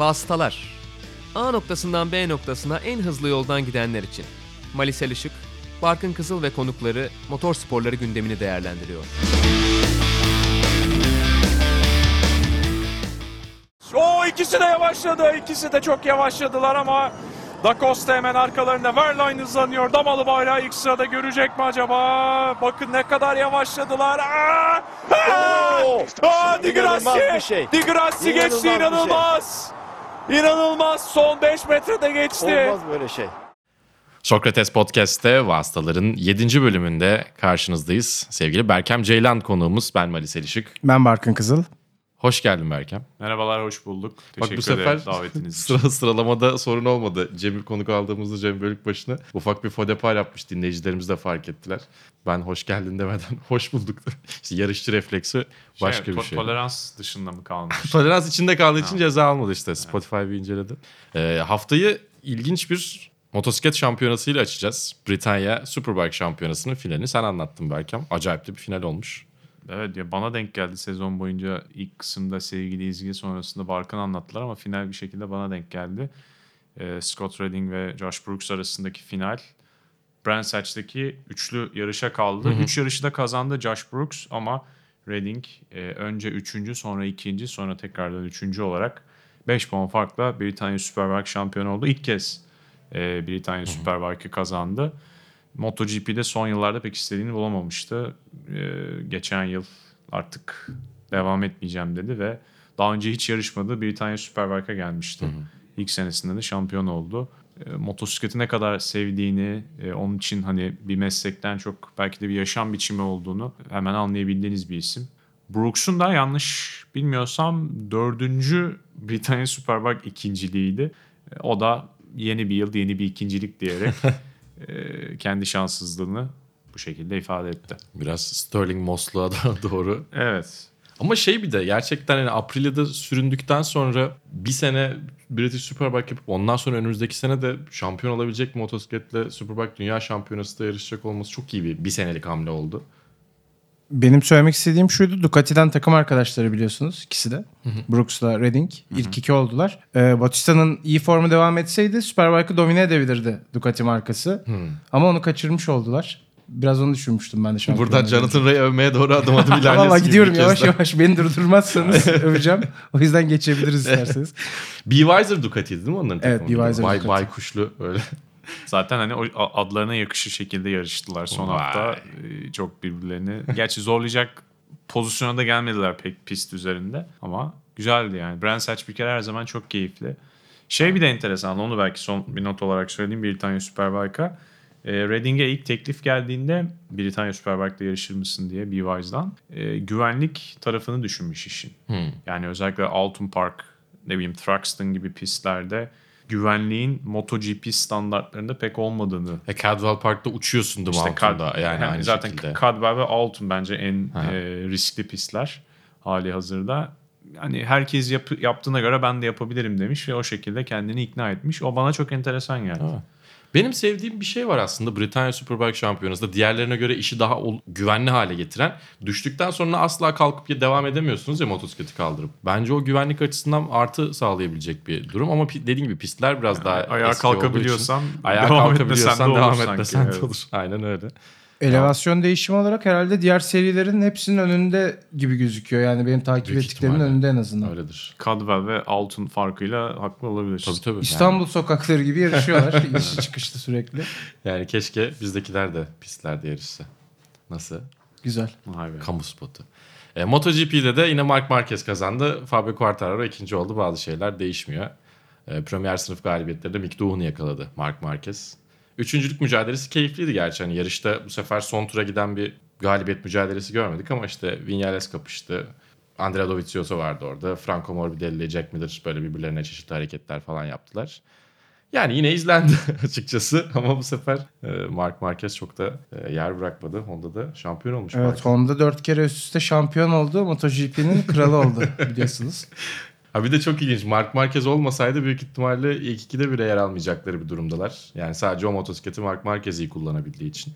Vasıtalar. A noktasından B noktasına en hızlı yoldan gidenler için. Malisel Işık, Barkın Kızıl ve konukları motor sporları gündemini değerlendiriyor. O ikisi de yavaşladı. İkisi de çok yavaşladılar ama Da Costa hemen arkalarında. Verline hızlanıyor. Damalı bayrağı ilk sırada görecek mi acaba? Bakın ne kadar yavaşladılar. Aa! Aa! Aa, Di Grassi. bir şey. Di Grassi geçti İnanılmaz bir şey. İnanılmaz. Son 5 metrede geçti. Olmaz böyle şey. Sokrates Podcast'te Vasıtaların 7. bölümünde karşınızdayız. Sevgili Berkem Ceylan konuğumuz ben Mali Selişik. Ben Barkın Kızıl. Hoş geldin Berkem. Merhabalar hoş bulduk. Bak bu sefer sıra sıralamada sorun olmadı. Cem'i konuk aldığımızda Cem Bölükbaşı'na ufak bir fodepar yapmış. Dinleyicilerimiz de fark ettiler. Ben hoş geldin demeden hoş bulduk. işte yarışçı refleksi başka bir şey. Tolerans dışında mı kalmış? Tolerans içinde kaldığı için ceza almadı işte. Spotify bir inceledi. Ee, haftayı ilginç bir motosiklet şampiyonasıyla açacağız. Britanya Superbike şampiyonasının finalini sen anlattın Berkem. Acayip de bir final olmuş. Evet ya bana denk geldi sezon boyunca ilk kısımda sevgili izgi sonrasında Barkan anlattılar ama final bir şekilde bana denk geldi. Ee, Scott Redding ve Josh Brooks arasındaki final. Brands Hatch'taki üçlü yarışa kaldı. Üç yarışı da kazandı Josh Brooks ama Redding e, önce üçüncü sonra ikinci sonra tekrardan üçüncü olarak 5 puan farkla Britanya Superbike şampiyonu oldu. İlk kez e, Britanya Superbike'ı kazandı. MotoGP'de son yıllarda pek istediğini bulamamıştı. Ee, geçen yıl artık devam etmeyeceğim dedi ve daha önce hiç yarışmadığı Britanya Superbike'a gelmişti. İlk senesinde de şampiyon oldu. E, motosikleti ne kadar sevdiğini, e, onun için hani bir meslekten çok belki de bir yaşam biçimi olduğunu hemen anlayabildiğiniz bir isim. Brooks'un da yanlış bilmiyorsam dördüncü Britanya Superbike ikinciliğiydi. E, o da yeni bir yıl, yeni bir ikincilik diyerek kendi şanssızlığını bu şekilde ifade etti. Biraz Sterling Moss'luğa da doğru. Evet. Ama şey bir de gerçekten hani Aprilia'da süründükten sonra bir sene British Superbike yapıp ondan sonra önümüzdeki sene de şampiyon olabilecek motosikletle Superbike Dünya Şampiyonası da yarışacak olması çok iyi bir bir senelik hamle oldu. Benim söylemek istediğim şuydu. Ducati'den takım arkadaşları biliyorsunuz ikisi de. Brooks'la Redding. İlk iki oldular. Ee, Batista'nın iyi formu devam etseydi Superbike'ı domine edebilirdi Ducati markası. Ama onu kaçırmış oldular. Biraz onu düşünmüştüm ben de şampiyonluğu. Buradan Jonathan Ray övmeye doğru adım adım ilerlesin. Valla gidiyorum yavaş yavaş. Beni durdurmazsanız öveceğim. O yüzden geçebiliriz isterseniz. B-Weiser Ducati'ydi değil mi onların Evet, takımı? B-Weiser Bay, Ducati. baykuşlu öyle. Zaten hani o adlarına yakışır şekilde yarıştılar son Vay. hafta. Ee, Çok birbirlerini. Gerçi zorlayacak pozisyona da gelmediler pek pist üzerinde. Ama güzeldi yani. Brands Hatch bir kere her zaman çok keyifli. Şey bir de enteresan. Onu belki son bir not olarak söyleyeyim. Britanya Superbike'a. E, Redding'e ilk teklif geldiğinde Britanya Superbike'da yarışır mısın diye B-Wise'dan e, güvenlik tarafını düşünmüş işin. Yani özellikle Alton Park, ne bileyim Thruxton gibi pistlerde güvenliğin MotoGP standartlarında pek olmadığını E, Cadwell Park'ta uçuyorsun değil mi işte altında Cad- yani aynı zaten şekilde. Cadwell ve Alton bence en Ha. e, riskli pistler hali hazırda. Hani herkes yap- yaptığına göre ben de yapabilirim demiş ve o şekilde kendini ikna etmiş. O bana çok enteresan geldi. Ha. Benim sevdiğim bir şey var aslında Britanya Superbike Şampiyonası'nda diğerlerine göre işi daha güvenli hale getiren. Düştükten sonra asla kalkıp devam edemiyorsunuz ya motosikleti kaldırıp. Bence o güvenlik açısından artı sağlayabilecek bir durum ama dediğin gibi pistler biraz daha Ayağa olduğu için kalkabiliyorsan ayağa devam kalkabiliyorsan etmesen de devam etmesen de olur. Aynen öyle. Elevasyon değişimi olarak herhalde diğer serilerin hepsinin önünde gibi gözüküyor. Yani benim takip Büyük ettiklerimin ihtimalle. önünde en azından. Öyledir. Cadwell ve Alton farkıyla haklı olabilir. Tabii tabii. İstanbul sokakları gibi yarışıyorlar. İnişli çıkışlı sürekli. Yani, yani keşke bizdekiler de pistlerde yarışsa. Nasıl? Güzel. Vay be. Kamu spotu. E, MotoGP'de de yine Marc Marquez kazandı. Fabio Quartararo ikinci oldu. Bazı şeyler değişmiyor. E, Premier sınıf galibiyetleri de Mick Doohan'ı yakaladı Marc Marquez. Üçüncülük mücadelesi keyifliydi gerçi. Hani yarışta bu sefer son tura giden bir galibiyet mücadelesi görmedik ama işte Vinales kapıştı. Andrea Dovizioso vardı orada. Franco Morbidelli Jack Miller böyle birbirlerine çeşitli hareketler falan yaptılar. Yani yine izlendi açıkçası ama bu sefer e, Marc Marquez çok da e, yer bırakmadı. Honda da şampiyon olmuş. Evet Honda dört kere üst üste şampiyon oldu. MotoGP'nin kralı oldu biliyorsunuz. Ha bir de çok ilginç. Marc Marquez olmasaydı büyük ihtimalle ilk ikide bile yer almayacakları bir durumdalar. Yani sadece o motosikleti Marc Marquez iyi kullanabildiği için.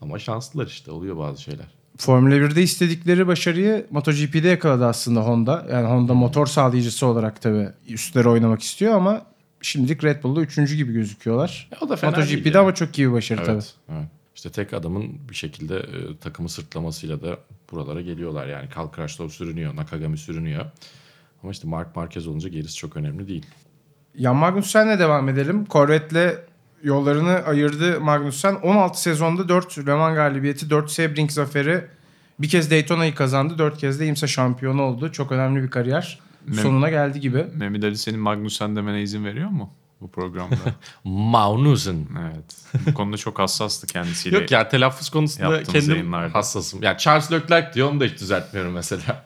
Ama şanslılar işte oluyor bazı şeyler. Formula 1'de istedikleri başarıyı MotoGP'de yakaladı aslında Honda. Yani Honda motor sağlayıcısı olarak tabii üstleri oynamak istiyor ama şimdilik Red Bull'da üçüncü gibi gözüküyorlar. o da fena MotoGP'de ya. ama çok iyi bir başarı tabii. Evet, evet. İşte tek adamın bir şekilde e, takımı sırtlamasıyla da buralara geliyorlar. Yani Crutchlow sürünüyor, Nakagami sürünüyor. Ama işte Mark Marquez olunca gerisi çok önemli değil. Jan Magnussen'le devam edelim. Corvette'le yollarını ayırdı Magnussen. 16 sezonda 4 Le Mans galibiyeti, 4 Sebring zaferi, bir kez Daytona'yı kazandı, 4 kez de IMSA şampiyonu oldu. Çok önemli bir kariyer. Mem- Sonuna geldi gibi. Mehmet Ali senin Magnussen demene izin veriyor mu bu programda? Magnussen. evet. Bu konuda çok hassastı kendisiyle. Yok ya telaffuz konusunda kendim yayınlarda. hassasım. Ya Charles Leclerc diyor onu da hiç düzeltmiyorum mesela.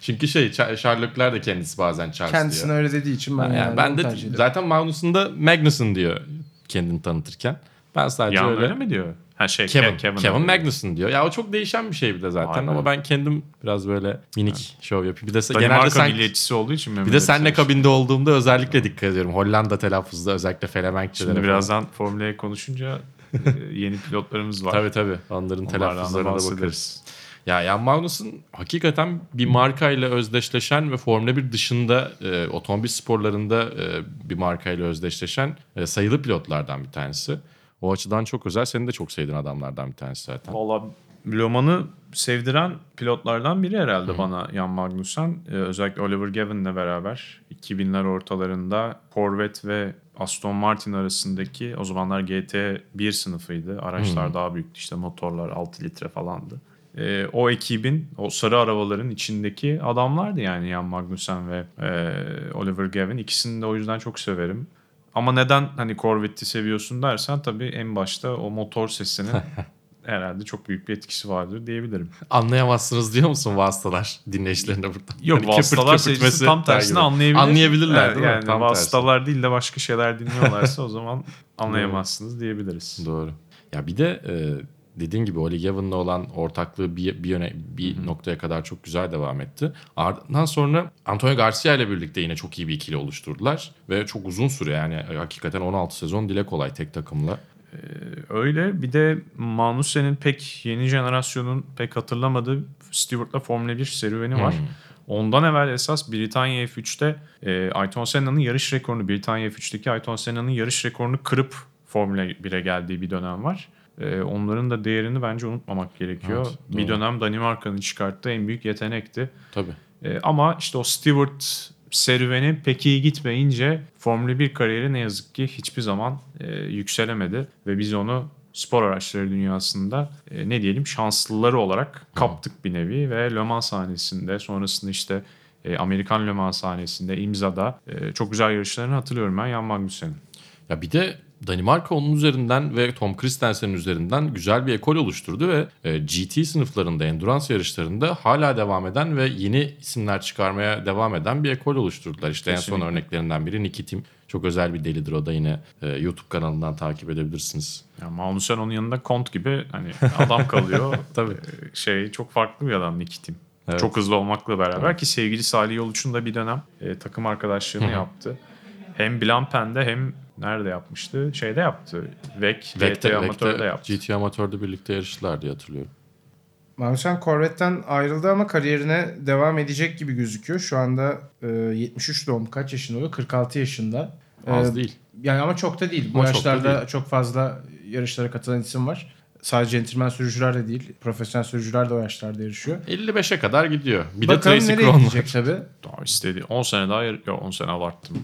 Çünkü şey Leclerc de kendisi bazen Charles Kendisine diyor. öyle dediği için ben, Yani yani ben de zaten Magnussen da Magnussen diyor kendini tanıtırken. Ben sadece Yan öyle. öyle mi diyor? Ha şey Kevin, Ke- Kevin, Kevin, Magnussen diyor. Ya o çok değişen bir şey bir de zaten Aynen. ama ben kendim biraz böyle minik şov yapayım. Bir de Danimarka genelde sen milliyetçisi olduğu için bir de senle kabinde olduğumda özellikle dikkat ediyorum. Hollanda telaffuzda özellikle Felemenkçilere. Şimdi falan. birazdan Formula E konuşunca e, yeni pilotlarımız var. Tabii tabii. Onların Onlardan da telaffuzlarına da bakarız. Ya Jan Magnussen hakikaten bir markayla özdeşleşen ve Formula 1 dışında e, otomobil sporlarında e, bir markayla özdeşleşen e, sayılı pilotlardan bir tanesi. O açıdan çok özel. Senin de çok sevdiğin adamlardan bir tanesi zaten. Valla Le Mans'ı sevdiren pilotlardan biri herhalde bana Jan Magnussen. Ee, özellikle Oliver Gavin'le beraber 2000'ler ortalarında Corvette ve Aston Martin arasındaki o zamanlar GT1 sınıfıydı. Araçlar daha büyüktü işte motorlar 6 litre falandı. Ee, o ekibin, o sarı arabaların içindeki adamlardı yani Jan Magnussen ve e, Oliver Gavin. İkisini de o yüzden çok severim. Ama neden hani Corvette'i seviyorsun dersen tabii en başta o motor sesinin herhalde çok büyük bir etkisi vardır diyebilirim. Anlayamazsınız diyor musun vasıtalar dinleyicilerine burada? Yok Hani vasıtalar seyircisi tam gibi. anlayabilir. Anlayabilirler Evet, değil mi? Yani Tam vasıtalar değil de başka şeyler dinliyorlarsa o zaman anlayamazsınız diyebiliriz. Doğru. Ya bir de e, dediğin gibi Oli Gavin'la olan ortaklığı bir, bir yöne bir noktaya kadar çok güzel devam etti. Ardından sonra Antonio Garcia ile birlikte yine çok iyi bir ikili oluşturdular ve çok uzun süre yani hakikaten 16 sezon dile kolay tek takımla. Öyle bir de Magnussen'in pek yeni jenerasyonun pek hatırlamadığı Stewart'la Formula 1 serüveni var. Hmm. Ondan evvel esas Britanya F3'te e, Ayrton Senna'nın yarış rekorunu, Britanya F3'teki Ayrton Senna'nın yarış rekorunu kırıp Formula 1'e geldiği bir dönem var. E, onların da değerini bence unutmamak gerekiyor. Evet, bir dönem Danimarka'nın çıkarttığı en büyük yetenekti. Tabii. E, ama işte o Stewart serüveni pek iyi gitmeyince Formula 1 kariyeri ne yazık ki hiçbir zaman e, yükselemedi ve biz onu spor araçları dünyasında e, ne diyelim şanslıları olarak kaptık bir nevi ve Le Mans sahnesinde sonrasında işte e, Amerikan Le Mans sahnesinde imzada e, çok güzel yarışlarını hatırlıyorum ben Jan Magnussen'in. Ya bir de Danimarka onun üzerinden ve Tom Christensen'in üzerinden güzel bir ekol oluşturdu ve e, GT sınıflarında, endurance yarışlarında hala devam eden ve yeni isimler çıkarmaya devam eden bir ekol oluşturdular. İşte en Kesinlikle. son örneklerinden biri Nicky Tim. Çok özel bir delidir o da yine e, YouTube kanalından takip edebilirsiniz. Yani Magnussen onun yanında kont gibi hani adam kalıyor. Tabii. E, şey çok farklı bir adam Nicky Tim. Evet. Çok hızlı olmakla beraber ki sevgili Salih Yoluç'un da bir dönem e, takım arkadaşlığını yaptı. Hem Blancpain'de hem nerede yapmıştı? Şeyde yaptı. VEC, GT Vec'te- Amatör'de yaptı. GT Amatör'de birlikte yarıştılar diye hatırlıyorum. Magnussen Corvette'den ayrıldı ama kariyerine devam edecek gibi gözüküyor. Şu anda e, 73 doğum kaç yaşında oluyor? 46 yaşında. Az E, değil. Yani ama çok da değil. Bu Ama çok da yaşlarda değil. çok fazla yarışlara katılan isim var. Sadece centilmen sürücüler de değil. Profesyonel sürücüler de o yaşlarda yarışıyor. 55'e kadar gidiyor. Bir Bakalım de Tracy nereye Krohn var. gidecek tabii. Daha istedi. 10 sene daha yar- Yok 10 sene abarttım.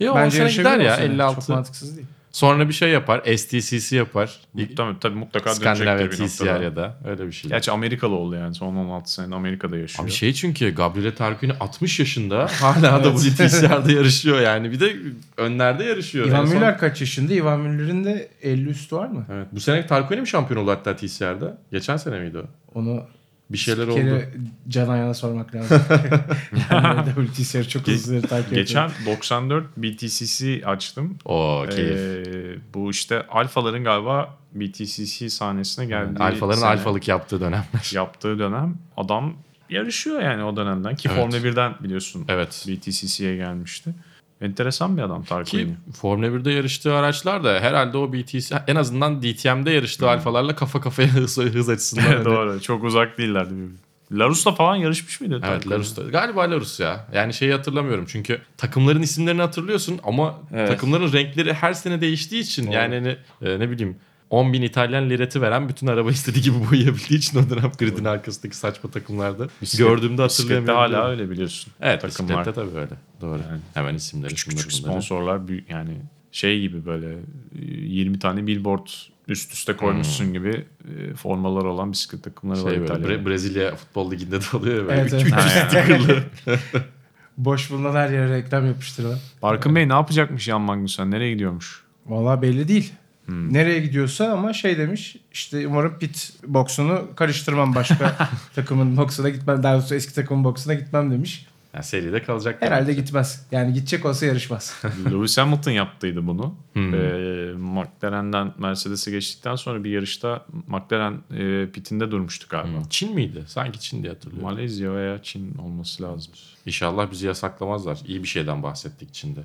10 Bence sene gider ya o sene. 56. Çok mantıksız değil. Sonra bir şey yapar. STCC yapar. Muhtemelen tabii mutlaka Skandinavya dönecektir bir TCR noktada. ya da öyle bir şey. Gerçi Amerikalı oldu yani. Son 16 sene Amerika'da yaşıyor. Abi şey çünkü Gabriele Tarquini 60 yaşında hala da bu TCR'da yarışıyor yani. Bir de önlerde yarışıyor. Ivan son- Müller kaç yaşında? Ivan Müller'in de 50 üstü var mı? Evet. Bu sene Tarquini mi şampiyon oldu hatta TCR'da? Geçen sene miydi o? Onu Bir şeyler bir oldu. Can Ayan'a sormak lazım. yani WTCR çok hızlı takip. Geçen 94 BTCC açtım. O keyif. Ee, bu işte alfaların galiba BTCC sahnesine geldiği Alfaların sene alfalık yaptığı dönemler. yaptığı dönem adam yarışıyor yani o dönemden ki Evet. Formula 1'den biliyorsun Evet. BTCC'ye gelmişti. Enteresan bir adam Ki Tarquini. Formula 1'de yarıştığı araçlar da herhalde o BTC en azından DTM'de yarıştığı alfalarla kafa kafaya hız, hız açısından. hani- Doğru. Çok uzak değillerdi. birbirine. Larus'la falan yarışmış mıydı? Evet? Larus'ta. Galiba Larus ya. Yani şeyi hatırlamıyorum çünkü takımların isimlerini hatırlıyorsun ama Evet. takımların renkleri her sene değiştiği için Doğru. yani hani, e, ne bileyim 10 bin İtalyan lireti veren bütün araba istediği gibi boyayabildiği için o dönem gridin arkasındaki saçma takımlarda Bisiklet- gördüğümde hatırlayamıyorum. hala öyle biliyorsun. Evet takımlar. bisiklette tabii öyle. Doğru. Yani Hemen isimleri. Küçük küçük bunları. sponsorlar büyük yani şey gibi böyle e, 20 tane billboard üst üste koymuşsun gibi e, formalar olan bisiklet takımları var Şey böyle İtalya'da. Bre- Brezilya futbol liginde de oluyor ya böyle. Evet, Üç- evet. Boş bulunan her yere reklam yapıştırıyorlar. Barkın Bey ne yapacakmış Jan Magnussen? Nereye gidiyormuş? Valla belli değil. Nereye gidiyorsa ama şey demiş işte umarım pit boksunu karıştırmam başka takımın boksuna gitmem daha doğrusu eski takımın boksuna gitmem demiş. Yani seride kalacak. Herhalde gitmez. Yani gidecek olsa yarışmaz. Lewis Hamilton yaptıydı bunu. Hmm. Ee, McLaren'den Mercedes'e geçtikten sonra bir yarışta McLaren e, pitinde durmuştu galiba. Hmm. Çin miydi? Sanki Çin diye hatırlıyorum. Malezya veya Çin olması lazım. İnşallah bizi yasaklamazlar. İyi bir şeyden bahsettik Çin'de.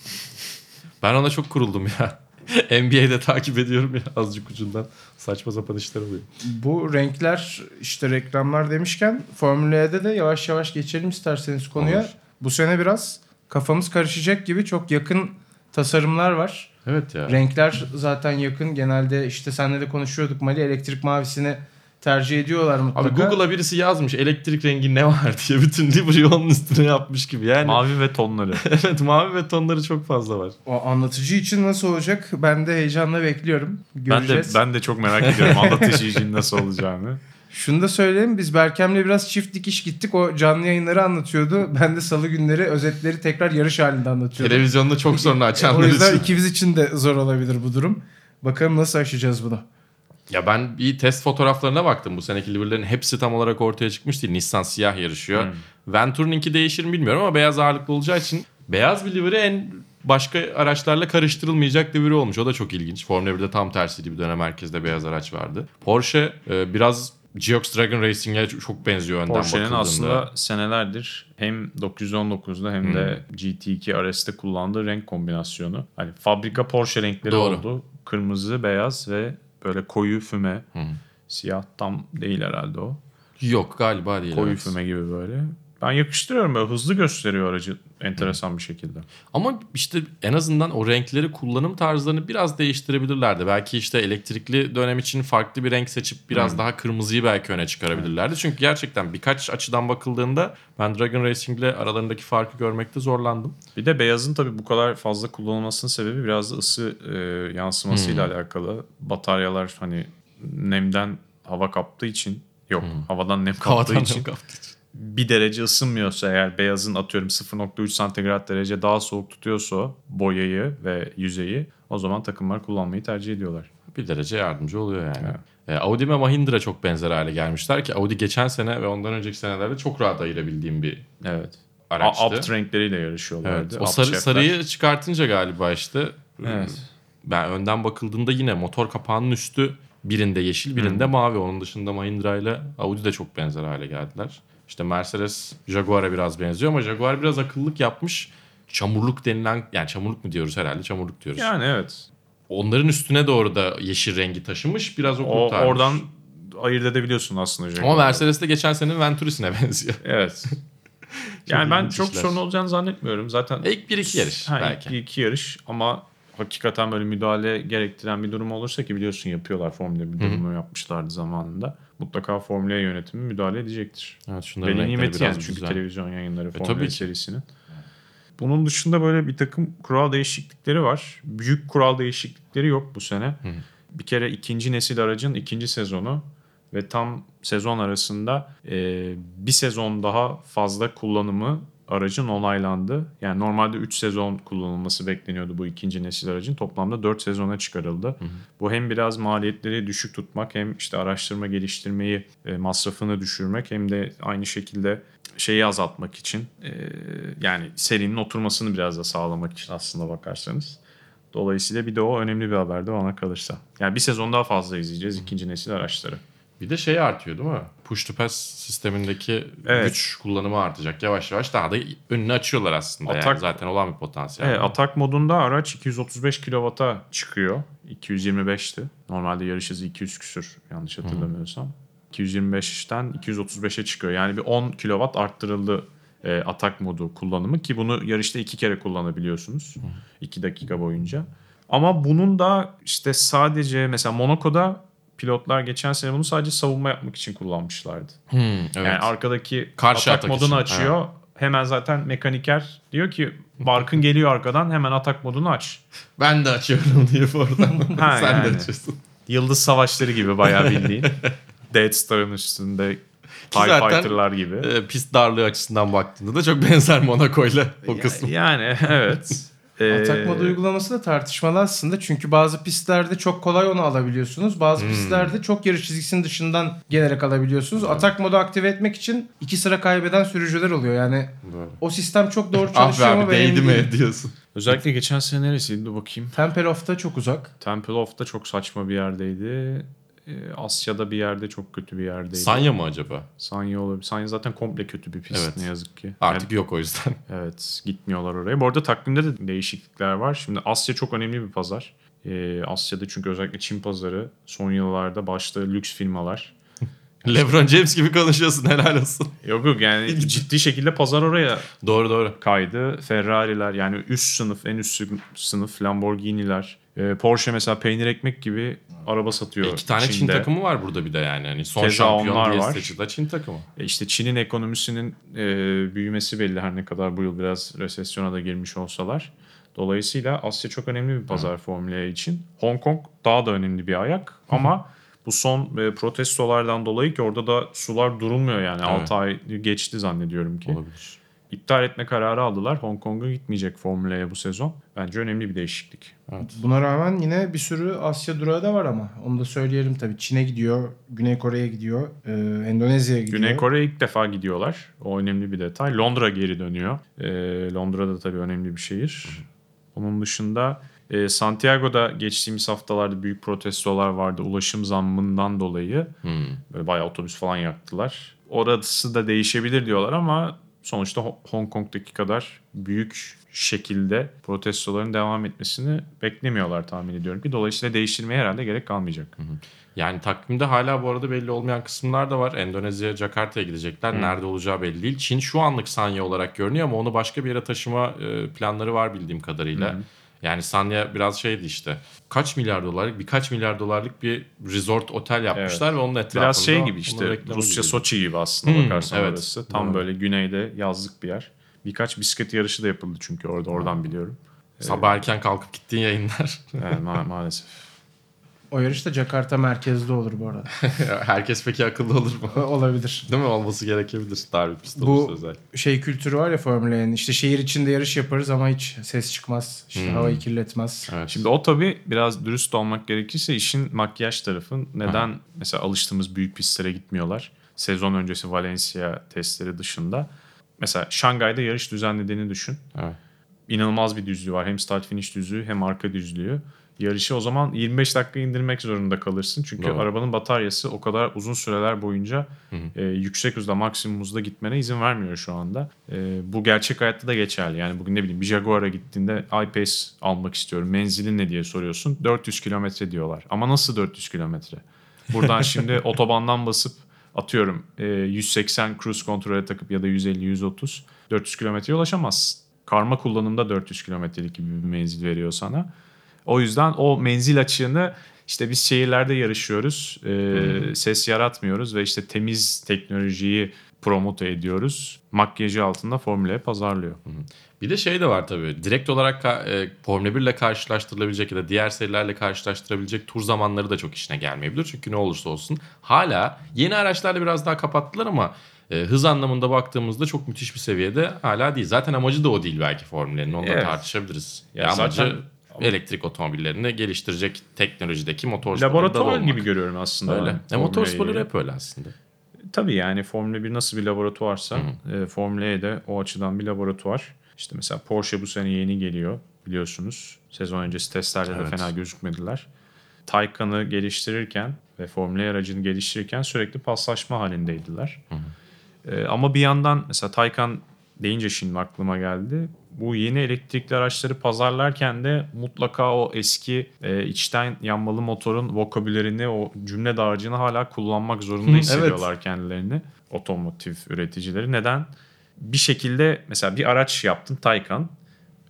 ben ona çok kuruldum ya. NBA'de takip ediyorum ya azıcık ucundan. Saçma sapan işler oluyor. Bu renkler işte reklamlar demişken Formula E'de de yavaş yavaş geçelim isterseniz konuya. Olur. Bu sene biraz kafamız karışacak gibi çok yakın tasarımlar var. Evet ya. Renkler zaten yakın. Genelde işte seninle de konuşuyorduk Mali elektrik mavisini tercih ediyorlar mutlaka. Abi Google'a birisi yazmış elektrik rengi ne var diye bütün livery'i onun üstüne yapmış gibi. Yani Mavi ve tonları. evet mavi ve tonları çok fazla var. O anlatıcı için nasıl olacak? Ben de heyecanla bekliyorum. ben de Göreceğiz. ben de çok merak ediyorum anlatıcı için nasıl olacağını. Şunu da söyleyeyim. Biz Berkem'le biraz çift dikiş gittik. O canlı yayınları anlatıyordu. Ben de salı günleri özetleri tekrar yarış halinde anlatıyordum. Televizyonda çok sonra o açanlar yüzden için. ikimiz için de zor olabilir bu durum. Bakalım nasıl aşacağız bunu. Ya ben bir test fotoğraflarına baktım. Bu seneki liverlerin hepsi tam olarak ortaya çıkmış değil. Nissan siyah yarışıyor. Venturi'ninki değişir mi bilmiyorum ama beyaz ağırlıklı olacağı için beyaz bir livery en başka araçlarla karıştırılmayacak livery olmuş. O da çok ilginç. Formula 1'de tam tersiydi. Bir dönem herkeste beyaz araç vardı. Porsche e, biraz Geox Dragon Racing'e çok benziyor önden Porsche'nin bakıldığında. aslında senelerdir hem 919'da hem de GT2 RS'te kullandığı renk kombinasyonu. Hani fabrika Porsche renkleri Doğru. oldu. Kırmızı, beyaz ve böyle koyu füme. Siyah tam değil herhalde o. Yok galiba değil. Koyu evet. füme gibi böyle. Ben yakıştırıyorum böyle hızlı gösteriyor aracı enteresan bir şekilde. Ama işte en azından o renkleri kullanım tarzlarını biraz değiştirebilirlerdi. Belki işte elektrikli dönem için farklı bir renk seçip biraz daha kırmızıyı belki öne çıkarabilirlerdi. Çünkü gerçekten birkaç açıdan bakıldığında ben Dragon Racing ile aralarındaki farkı görmekte zorlandım. Bir de beyazın tabii bu kadar fazla kullanılmasının sebebi biraz da ısı e, yansımasıyla alakalı. Bataryalar hani nemden hava kaptığı için yok havadan nem kaptığı Havadan için nem kaptığı için. Bir derece ısınmıyorsa eğer beyazın atıyorum 0.3 santigrat derece daha soğuk tutuyorsa boyayı ve yüzeyi o zaman takımlar kullanmayı tercih ediyorlar. Bir derece yardımcı oluyor yani. E, Audi ve Mahindra çok benzer hale gelmişler ki Audi geçen sene ve ondan önceki senelerde çok rahat ayırabildiğim bir Evet. araçtı. Apt renkleriyle yarışıyorlardı. Evet. O sarı, şefler. sarıyı çıkartınca galiba işte Evet. ben önden bakıldığında yine motor kapağının üstü birinde yeşil birinde mavi. Onun dışında Mahindra ile Audi de çok benzer hale geldiler. İşte Mercedes Jaguar'a biraz benziyor ama Jaguar biraz akıllık yapmış. Çamurluk denilen yani çamurluk mu diyoruz herhalde çamurluk diyoruz. Yani evet. Onların üstüne doğru da yeşil rengi taşımış biraz o O, kurtarmış. oradan ayırt edebiliyorsun aslında. ama Jaguar'ı. Mercedes de geçen senenin Venturis'ine benziyor. Evet. yani ben çok işler. sorun olacağını zannetmiyorum. Zaten İlk bir iki yarış Ha, belki. ilk iki yarış ama hakikaten böyle müdahale gerektiren bir durum olursa ki biliyorsun yapıyorlar Formula bir durumu yapmışlardı zamanında. Mutlaka Formula E yönetimi müdahale edecektir. Evet, şunların nimeti yani çünkü güzel. televizyon yayınları tabii Formula E ki. serisinin. Bunun dışında böyle bir takım kural değişiklikleri var. Büyük kural değişiklikleri yok bu sene. Bir kere ikinci nesil aracın ikinci sezonu ve tam sezon arasında e, bir sezon daha fazla kullanımı aracın onaylandı. Yani normalde 3 sezon kullanılması bekleniyordu bu ikinci nesil aracın. Toplamda 4 sezona çıkarıldı. Bu hem biraz maliyetleri düşük tutmak hem işte araştırma geliştirmeyi e, masrafını düşürmek hem de aynı şekilde şeyi azaltmak için e, yani serinin oturmasını biraz da sağlamak için aslında bakarsanız. Dolayısıyla bir de o önemli bir haberdi bana kalırsa. Yani bir sezon daha fazla izleyeceğiz ikinci nesil araçları. Bir de şey artıyor değil mi? Push to pass sistemindeki Evet. güç kullanımı artacak. Yavaş yavaş daha da önünü açıyorlar aslında. yani. Atak- Zaten olan bir potansiyel. Evet, atak modunda araç 235 kW'a çıkıyor. 225'ti. Normalde yarış hızı 200 küsür yanlış hatırlamıyorsam. 225'ten 235'e çıkıyor. Yani bir 10 kW arttırıldı e, atak modu kullanımı ki bunu yarışta iki kere kullanabiliyorsunuz. 2 dakika boyunca. Ama bunun da işte sadece mesela Monaco'da pilotlar geçen sene bunu sadece savunma yapmak için kullanmışlardı. Hmm, evet. Yani arkadaki Karşı atak, atak modunu için, açıyor. Hemen zaten mekaniker diyor ki Barkın geliyor arkadan hemen atak modunu aç. ben de açıyorum diye oradan. Ha, Sen yani. de açıyorsun. Yıldız savaşları gibi bayağı bildiğin. Death Star'ın üstünde TIE zaten- Fighter'lar gibi. Ee, pist darlığı açısından baktığında da çok benzer Monaco'yla o kısım. Yani evet. Ee, Atak modu uygulaması da tartışmalı aslında. Çünkü bazı pistlerde çok kolay onu alabiliyorsunuz. Bazı Hmm. pistlerde çok yarış çizgisinin dışından gelerek alabiliyorsunuz. Atak modu aktive etmek için iki sıra kaybeden sürücüler oluyor. Yani Doğru. o sistem çok doğru Ah be çalışıyor ama abi ben değdi mi diyorsun. Özellikle geçen sene neresiydi bakayım. Tempelhof'ta çok uzak. Temple of da çok saçma bir yerdeydi. Ee, Asya'da bir yerde çok kötü bir yerdeydi. Sanya mı acaba? Sanya olabilir. Sanya zaten komple kötü bir pist Evet. ne yazık ki. Artık yok o yüzden. Evet gitmiyorlar oraya. Bu arada takvimde de değişiklikler var. Şimdi Asya çok önemli bir pazar. Ee, Asya'da çünkü özellikle Çin pazarı son yıllarda başta lüks firmalar. LeBron James gibi konuşuyorsun helal olsun. Yok yok yani ciddi şekilde pazar oraya Doğru doğru. kaydı. Ferrari'ler yani üst sınıf en üst sınıf Lamborghini'ler. Ee, Porsche mesela peynir ekmek gibi araba satıyor. İki tane Çin Çin'de. takımı var burada bir de yani. Hani son Keza şampiyon diye var. seçilen Çin takımı. E İşte Çin'in ekonomisinin e, büyümesi belli her ne kadar bu yıl biraz resesyona da girmiş olsalar. Dolayısıyla Asya çok önemli bir pazar Formula E için. Hong Kong daha da önemli bir ayak ama bu son e, protestolardan dolayı ki orada da sular durulmuyor yani. Evet. 6 ay geçti zannediyorum ki. Olabilir. İptal etme kararı aldılar. Hong Kong'a gitmeyecek Formula'ya bu sezon. Bence önemli bir değişiklik. Evet. Buna rağmen yine bir sürü Asya durağı da var ama. Onu da söyleyelim tabii. Çin'e gidiyor, Güney Kore'ye gidiyor, e, Endonezya'ya gidiyor. Güney Kore'ye ilk defa gidiyorlar. O önemli bir detay. Londra geri dönüyor. Ee, Londra da tabii önemli bir şehir. Onun dışında e, Santiago'da geçtiğimiz haftalarda büyük protestolar vardı. Ulaşım zammından dolayı. Hmm. Böyle bayağı otobüs falan yaktılar. Orası da değişebilir diyorlar ama sonuçta Ho- Hong Kong'daki kadar büyük şekilde protestoların devam etmesini beklemiyorlar tahmin ediyorum ki. Dolayısıyla değiştirmeye herhalde gerek kalmayacak. Yani takvimde hala bu arada belli olmayan kısımlar da var. Endonezya, Jakarta'ya gidecekler. Nerede olacağı belli değil. Çin şu anlık Sanya olarak görünüyor ama onu başka bir yere taşıma e, planları var bildiğim kadarıyla. Yani Sanya biraz şeydi işte. Kaç milyar dolarlık, birkaç milyar dolarlık bir resort otel yapmışlar ve onun etrafında. Biraz şey gibi işte Rusya gibi. Soçi gibi aslında Hmm, bakarsan evet. orası. Tam Doğru. böyle güneyde yazlık bir yer. Birkaç bisiklet yarışı da yapıldı çünkü orada oradan biliyorum. Sabah erken kalkıp gittiğin yayınlar. Yani ma- maalesef. O yarış da Jakarta merkezde olur bu arada. Herkes peki akıllı olur mu? Olabilir. Değil mi? Olması gerekebilir. Dar bir pist Bu- olursa özel. Şey kültürü var ya Formula E'nin. İşte şehir içinde yarış yaparız ama hiç ses çıkmaz. İşte Hmm. havayı kirletmez. Evet. Şimdi o tabii biraz dürüst olmak gerekirse işin makyaj tarafı. Neden mesela alıştığımız büyük pistlere gitmiyorlar? Sezon öncesi Valencia testleri dışında. Mesela Şangay'da yarış düzenlediğini düşün. Evet. inanılmaz bir düzlüğü var. Hem start finish düzlüğü hem arka düzlüğü. Yarışı o zaman 25 dakika indirmek zorunda kalırsın. Çünkü Doğru. arabanın bataryası o kadar uzun süreler boyunca e, yüksek hızda maksimum hızda gitmene izin vermiyor şu anda. E, bu gerçek hayatta da geçerli. Yani bugün ne bileyim bir Jaguar'a gittiğinde iPace almak istiyorum. Menzilin ne diye soruyorsun. 400 kilometre diyorlar. Ama nasıl 400 kilometre? Buradan şimdi otobandan basıp atıyorum e, 180 cruise kontrole takıp ya da 150-130 400 kilometreye ulaşamazsın. Karma kullanımda 400 kilometrelik gibi bir menzil veriyor sana. O yüzden o menzil açığını işte biz şehirlerde yarışıyoruz. e, ses yaratmıyoruz ve işte temiz teknolojiyi promote ediyoruz. Makyajı altında Formula E pazarlıyor. Bir de şey de var tabii. Direkt olarak e, Formula 1 ile karşılaştırılabilecek ya da diğer serilerle karşılaştırabilecek tur zamanları da çok işine gelmeyebilir. Çünkü ne olursa olsun. Hala yeni araçlarla biraz daha kapattılar ama e, hız anlamında baktığımızda çok müthiş bir seviyede hala değil. Zaten amacı da o değil belki Formula'nın. Onu da Evet. tartışabiliriz. Ya Ya amacı zaten- elektrik otomobillerini geliştirecek teknolojideki motor sporlarında Laboratuvar gibi görüyorum aslında. Öyle. ben E, Formula motor E'yi. sporları hep öyle aslında. Tabii yani Formula 1 nasıl bir laboratuvarsa e, Formula E de o açıdan bir laboratuvar. İşte mesela Porsche bu sene yeni geliyor biliyorsunuz. Sezon öncesi testlerde Evet. de fena gözükmediler. Taycan'ı geliştirirken ve Formula E aracını geliştirirken sürekli paslaşma halindeydiler. Ee, ama bir yandan mesela Taycan deyince şimdi aklıma geldi. Bu yeni elektrikli araçları pazarlarken de mutlaka o eski e, içten yanmalı motorun vokabülerini, o cümle dağarcığını hala kullanmak zorunda hissediyorlar kendilerini. Otomotiv üreticileri. Neden? Bir şekilde mesela bir araç yaptın Taycan.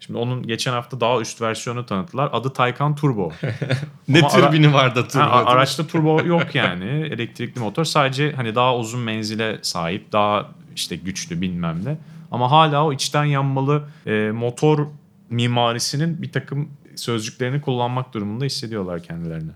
Şimdi onun geçen hafta daha üst versiyonu tanıttılar. Adı Taycan Turbo. Ne Ama ara- türbini var da turbo? Ha, araçta turbo yok yani. Elektrikli motor sadece hani daha uzun menzile sahip, daha işte güçlü bilmem ne. Ama hala o içten yanmalı e, motor mimarisinin bir takım sözcüklerini kullanmak durumunda hissediyorlar kendilerini.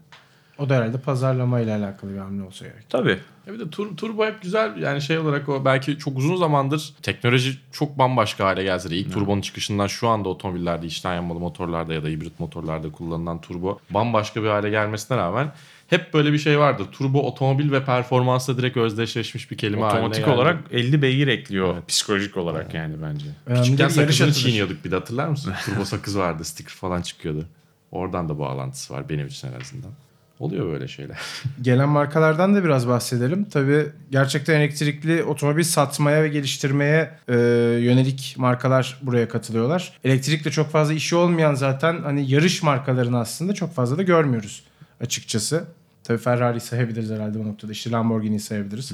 O da herhalde pazarlamayla alakalı bir hamle olsa gerek. Tabii. Ya bir de tur, turbo hep güzel yani şey olarak o belki çok uzun zamandır teknoloji çok bambaşka hale gelse de ilk turbonun çıkışından şu anda otomobillerde içten yanmalı motorlarda ya da hibrit motorlarda kullanılan turbo bambaşka bir hale gelmesine rağmen hep böyle bir şey vardı. Turbo otomobil ve performansla direkt özdeşleşmiş bir kelime haline Otomatik geldi. olarak 50 beygir ekliyor psikolojik olarak yani bence. Önemli Küçükken değil, yarış sakızını çiğniyorduk bir de hatırlar mısın? Turbo sakız vardı sticker falan çıkıyordu. Oradan da bağlantısı var benim için en azından. Oluyor böyle şeyler. Gelen markalardan da biraz bahsedelim. Tabii gerçekten elektrikli otomobil satmaya ve geliştirmeye e, yönelik markalar buraya katılıyorlar. Elektrikle çok fazla işi olmayan zaten hani yarış markalarını aslında çok fazla da görmüyoruz açıkçası. Tabii Ferrari sayabiliriz herhalde bu noktada. İşte Lamborghini sayabiliriz.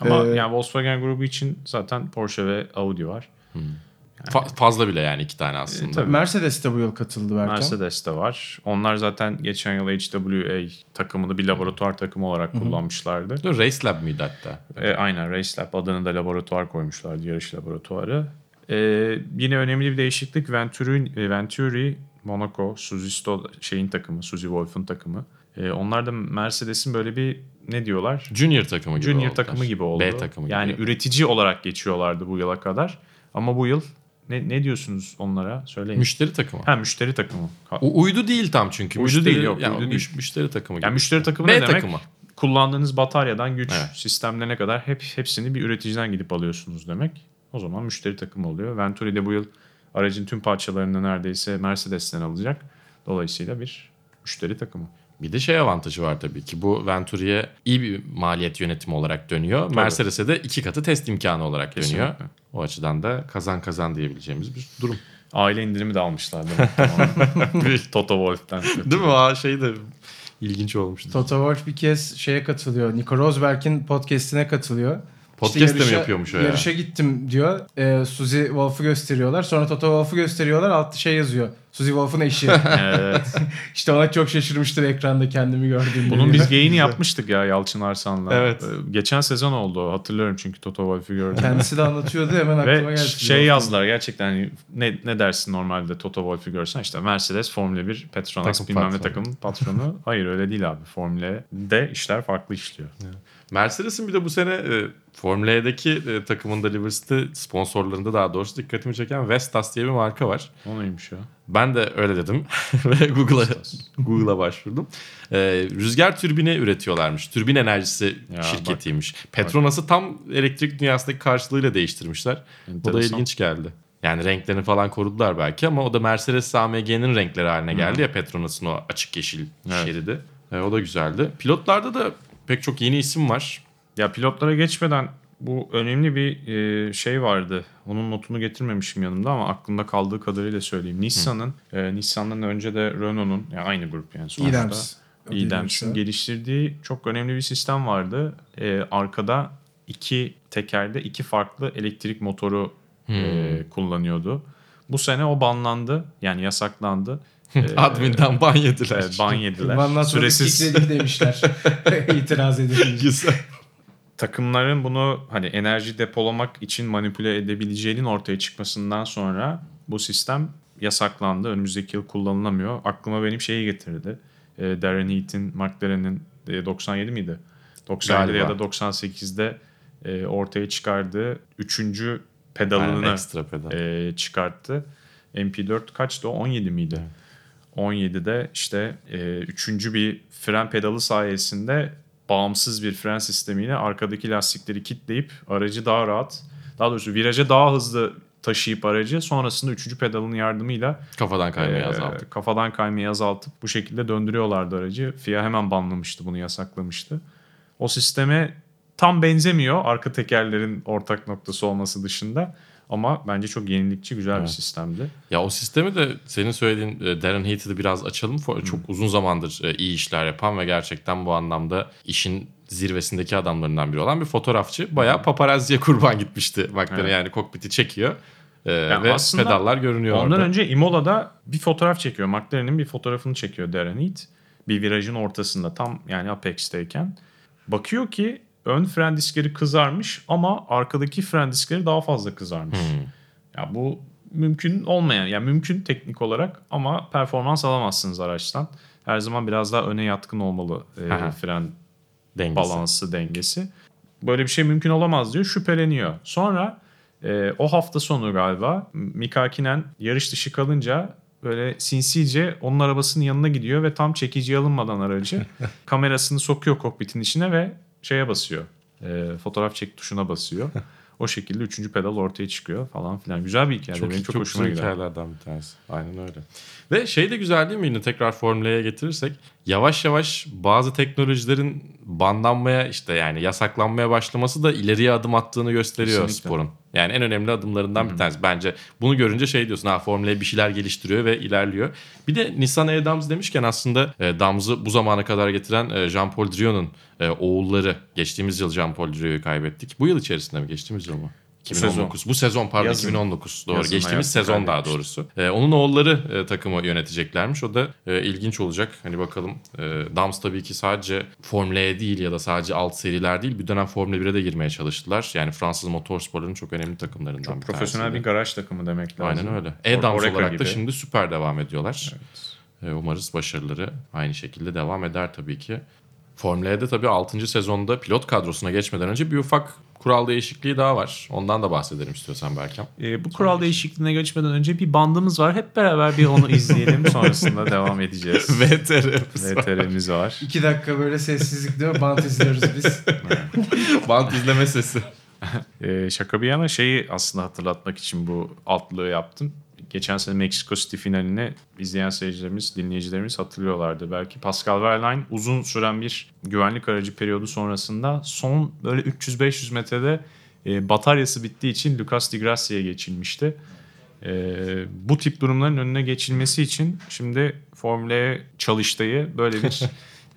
Ama Ee, yani Volkswagen grubu için zaten Porsche ve Audi var. Fa- fazla bile yani iki tane aslında. tabii. Mercedes de bu yıl katıldı belki. Mercedes de var. Onlar zaten geçen yıl HWA takımını bir laboratuvar takımı olarak kullanmışlardı. Dur, Race Lab mıydı hatta? E, aynen Race Lab adını da laboratuvar koymuşlardı. Yarış laboratuvarı. E, yine önemli bir değişiklik Venturi, e, Venturi Monaco, Suzy Sto şeyin takımı, Suzy Wolf'un takımı. E, onlar da Mercedes'in böyle bir ne diyorlar? Junior takımı gibi Junior oldular. takımı gibi oldu. B takımı gibi. Yani üretici olarak geçiyorlardı bu yıla kadar. Ama bu yıl ne, ne diyorsunuz onlara? Söyleyin. Müşteri takımı. ha müşteri takımı. U- uydu değil tam çünkü. Uydu müşteri, değil, yok, yani uydu değil. Müşteri takımı gibi. Yani müşteri takımı B ne demek? takımı. Kullandığınız bataryadan güç Evet. sistemlerine kadar hep hepsini bir üreticiden gidip alıyorsunuz demek. O zaman müşteri takımı oluyor. Venturi de bu yıl aracın tüm parçalarını neredeyse Mercedes'ten alacak. Dolayısıyla bir müşteri takımı. Bir de şey avantajı var tabii ki. Bu Venturi'ye iyi bir maliyet yönetimi olarak dönüyor. Mercedes'e de iki katı test imkanı olarak dönüyor. Kesinlikle. O açıdan da kazan kazan diyebileceğimiz bir durum. Aile indirimi de almışlar demek. Toto Wolff'ten. Değil mi? O şey de ilginç olmuştu. Toto Wolff bir kez şeye katılıyor. Nico Rosberg'in podcast'ine katılıyor. Podcast de mi yarışa- yapıyormuş o ya? Yarışa gittim diyor. Ee, Suzy Wolf'u gösteriyorlar. Sonra Toto Wolff'u gösteriyorlar. Altta şey yazıyor. Suzy Wolf'un eşi. evet. işte ona çok şaşırmıştır ekranda kendimi gördüğümde. Bunun diyor. biz geyini yapmıştık ya Yalçın Arslan'la. Evet. Ee, Geçen sezon oldu hatırlıyorum çünkü Toto Wolff'u gördüm. Kendisi de anlatıyordu hemen aklıma Ve geldi. şey yazdılar gerçekten hani ne, ne dersin normalde Toto Wolff'u görsen işte Mercedes Formula 1 Petronas Takım bilmem ne patronu. takımın patronu. Hayır öyle değil abi. Formula'de işler farklı işliyor. Mercedes'in bir de bu sene e, Formula E'deki e, takımında Liberty'de sponsorlarında daha doğrusu dikkatimi çeken Vestas diye bir marka var. O neymiş ya? Ben de öyle dedim ve Google'a Google'a başvurdum. Ee, rüzgar türbini üretiyorlarmış. Türbin enerjisi Ya şirketiymiş. Petronas'ı tam elektrik dünyasındaki karşılığıyla değiştirmişler. Bu da Enteresan. ilginç geldi. Yani renklerini falan korudular belki ama o da Mercedes AMG'nin renkleri haline geldi ya Petronas'ın o açık yeşil Evet. şeridi. E, o da güzeldi. Pilotlarda da pek çok yeni isim var. Ya pilotlara geçmeden bu önemli bir e, şey vardı. Onun notunu getirmemişim yanımda ama aklımda kaldığı kadarıyla söyleyeyim. Nissan'ın, e, Nissan'dan önce de Renault'un, yani aynı grup yani sonuçta. İDEMS. İDEMS'in geliştirdiği çok önemli bir sistem vardı. E, arkada iki tekerde iki farklı elektrik motoru e, kullanıyordu. Bu sene o banlandı. Yani yasaklandı. E, Admin'den ban yediler. evet, ban yediler. Sonra Süresiz demişler. İtiraz edilmiş. Güzel. takımların bunu hani enerji depolamak için manipüle edebileceğinin ortaya çıkmasından sonra bu sistem yasaklandı. Önümüzdeki yıl kullanılamıyor. Aklıma benim şeyi getirdi. E, Darren Heath'in, McLaren'in e, 97 miydi? 97'de Galiba. ya da 98'de e, ortaya çıkardığı üçüncü Aynen, pedalını ekstra pedal. e, çıkarttı. MP4 kaçtı o? 17 miydi? 17'de işte e, üçüncü bir fren pedalı sayesinde bağımsız bir fren sistemiyle arkadaki lastikleri kitleyip aracı daha rahat, daha doğrusu viraja daha hızlı taşıyıp aracı sonrasında üçüncü pedalın yardımıyla Kafadan kaymayı ee, azalttık. Kafadan kaymayı azaltıp bu şekilde döndürüyorlardı aracı. FIA hemen banlamıştı bunu yasaklamıştı. O sisteme tam benzemiyor arka tekerlerin ortak noktası olması dışında. Ama bence çok yenilikçi güzel bir Evet. sistemdi. Ya o sistemi de senin söylediğin e, Darren Heath'i de biraz açalım. For- Çok uzun zamandır e, iyi işler yapan ve gerçekten bu anlamda işin zirvesindeki adamlarından biri olan bir fotoğrafçı. Bayağı paparazziye kurban gitmişti McLaren Evet. yani kokpiti çekiyor. e, Yani ve aslında pedallar görünüyor Ondan orada. önce Imola'da bir fotoğraf çekiyor. McLaren'in bir fotoğrafını çekiyor Darren Heath. Bir virajın ortasında tam yani Apex'teyken. Bakıyor ki ön fren diskleri kızarmış ama arkadaki fren diskleri daha fazla kızarmış. Hmm. Ya bu mümkün olmayan yani mümkün teknik olarak ama performans alamazsınız araçtan. Her zaman biraz daha öne yatkın olmalı e, fren Dengesi. balansı dengesi. Böyle bir şey mümkün olamaz diyor. Şüpheleniyor. Sonra e, o hafta sonu galiba Mika Hakkinen yarış dışı kalınca böyle sinsice onun arabasının yanına gidiyor ve tam çekici alınmadan aracı kamerasını sokuyor kokpitin içine ve şeye basıyor. E, fotoğraf çek tuşuna basıyor. O şekilde üçüncü pedal ortaya çıkıyor falan filan. Güzel bir hikaye. Çok, Benim çok, çok, hoşuma gider. hikayelerden bir tanesi. Aynen öyle. Ve şey de güzel değil mi yine tekrar Formula'ya getirirsek yavaş yavaş bazı teknolojilerin banlanmaya işte yani yasaklanmaya başlaması da ileriye adım attığını gösteriyor Kesinlikle. sporun. Yani en önemli adımlarından bir tanesi. Bence bunu görünce şey diyorsun ha Formula bir şeyler geliştiriyor ve ilerliyor. Bir de Nissan Air Dams demişken aslında e, Dams'ı bu zamana kadar getiren e, Jean-Paul Drion'un e, oğulları geçtiğimiz yıl Jean-Paul Drion'u kaybettik. Bu yıl içerisinde mi? Geçtiğimiz yıl mı? Bu sezon. 2019. Bu sezon pardon Yazın. 2019 doğru. Yazın Geçtiğimiz sezon daha doğrusu. Ee, onun oğulları e, takımı yöneteceklermiş. O da e, ilginç olacak. Hani bakalım. E, Dams tabii ki sadece Formula E değil ya da sadece alt seriler değil. Bir dönem Formula 1'e de girmeye çalıştılar. Yani Fransız motorsporların çok önemli takımlarından Çok bir profesyonel bir garaj takımı demek lazım. Aynen öyle. E-Dams olarak da gibi. şimdi süper devam ediyorlar. E, umarız başarıları aynı şekilde devam eder tabii ki. Formula E'de tabii 6. sezonda pilot kadrosuna geçmeden önce bir ufak kural değişikliği daha var. Ondan da bahsedelim istiyorsan Berkem. Ee, bu kural değişikliğine geçmeden önce bir bandımız var. Hep beraber bir onu izleyelim. Sonrasında devam edeceğiz. VTR'miz var. VTR'miz var. İki dakika böyle sessizlikte bant izliyoruz biz. Bant izleme sesi. Ee, şaka bir yana şeyi aslında hatırlatmak için bu altlığı yaptım. Geçen sene Meksiko City finalini izleyen seyircilerimiz, dinleyicilerimiz hatırlıyorlardı. Belki Pascal Wehrlein uzun süren bir güvenlik aracı periyodu sonrasında son böyle 300-500 metrede e, bataryası bittiği için Lucas Di Grassia'ya geçilmişti. E, bu tip durumların önüne geçilmesi için şimdi Formula E çalıştayı böyle bir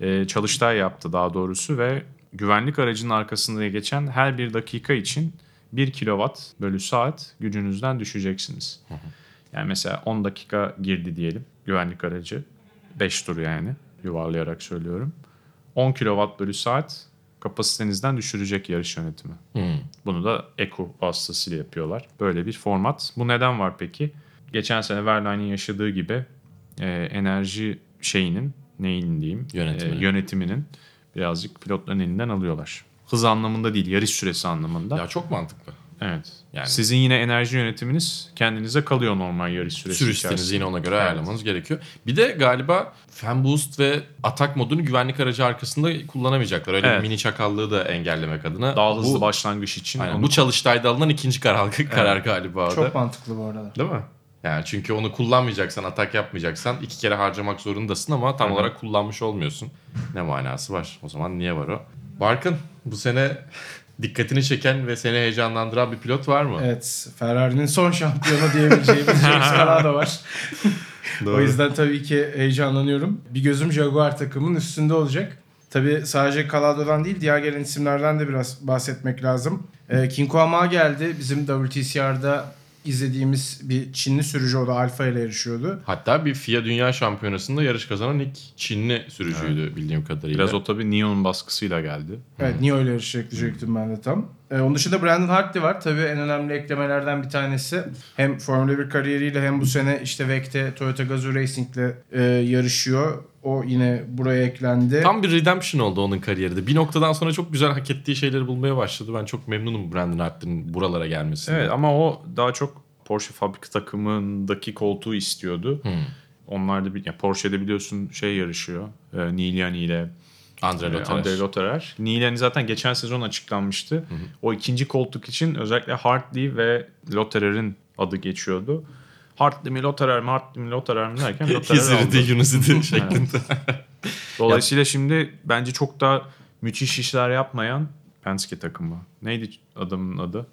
e, çalıştay yaptı daha doğrusu ve güvenlik aracının arkasında geçen her bir dakika için 1 kilowatt bölü saat gücünüzden düşeceksiniz. Yani mesela 10 dakika girdi diyelim güvenlik aracı. 5 tur yani yuvarlayarak söylüyorum. 10 kilowatt bölü saat kapasitenizden düşürecek yarış yönetimi. Bunu da Eco vasıtasıyla yapıyorlar. Böyle bir format. Bu neden var peki? Geçen sene Verlaine'in yaşadığı gibi e, enerji şeyinin neyin diyeyim Yönetiminin. e, yönetiminin birazcık pilotların elinden alıyorlar. Hız anlamında değil, yarış süresi anlamında. Ya çok mantıklı. Evet. Yani- Sizin yine enerji yönetiminiz kendinize kalıyor normal yarış süresi Sürüstenizi içerisinde. yine ona göre Evet. ayarlamanız gerekiyor. Bir de galiba fan boost ve atak modunu güvenlik aracı arkasında kullanamayacaklar. Öyle Evet. bir mini çakallığı da engellemek adına. Daha hızlı bu, başlangıç için. aynen, onu- bu çalıştayda alınan ikinci karar, karar galiba o da. Çok mantıklı bu arada. Değil mi? Yani çünkü onu kullanmayacaksan, atak yapmayacaksan iki kere harcamak zorundasın ama tam olarak kullanmış olmuyorsun. Ne manası var? O zaman niye var o? Barkın bu sene dikkatini çeken ve seni heyecanlandıran bir pilot var mı? Evet, Ferrari'nin son şampiyonu diyebileceğimiz James Calado var. O yüzden tabii ki heyecanlanıyorum. Bir gözüm Jaguar takımının üstünde olacak. Tabii sadece Calado'dan değil diğer gelen isimlerden de biraz bahsetmek lazım. Ee, Kinko Ama geldi. Bizim WTCR'da izlediğimiz bir Çinli sürücü o da Alfa ile yarışıyordu. Hatta bir FIA Dünya Şampiyonası'nda yarış kazanan ilk Çinli sürücüydü bildiğim kadarıyla. Biraz o tabii Neon baskısıyla geldi. Evet Nio ile yarışacak diyecektim ben de tam. Ee, onun dışında Brandon Hartley var. Tabii en önemli eklemelerden bir tanesi. Hem Formula 1 kariyeriyle hem bu sene işte VEC'te Toyota Gazoo Racing'le e, yarışıyor. O yine buraya eklendi. Tam bir redemption oldu onun kariyeri de. Bir noktadan sonra çok güzel hak ettiği şeyleri bulmaya başladı. Ben çok memnunum Brandon Hartley'nin buralara gelmesinden. Evet ama o daha çok Porsche fabrika takımındaki koltuğu istiyordu. Hmm. Onlar da bir, ya Porsche'de biliyorsun şey yarışıyor. E, Niliani ile Andre Lotterer. Andre Lotterer. Niliani zaten geçen sezon açıklanmıştı. O ikinci koltuk için özellikle Hartley ve Lotterer'in adı geçiyordu. Hartley mi Lotterer mi Hartley mi Lotterer mi derken Lotterer aldı. de şeklinde. Dolayısıyla şimdi bence çok da müthiş işler yapmayan Penske takımı. Neydi adamın adı?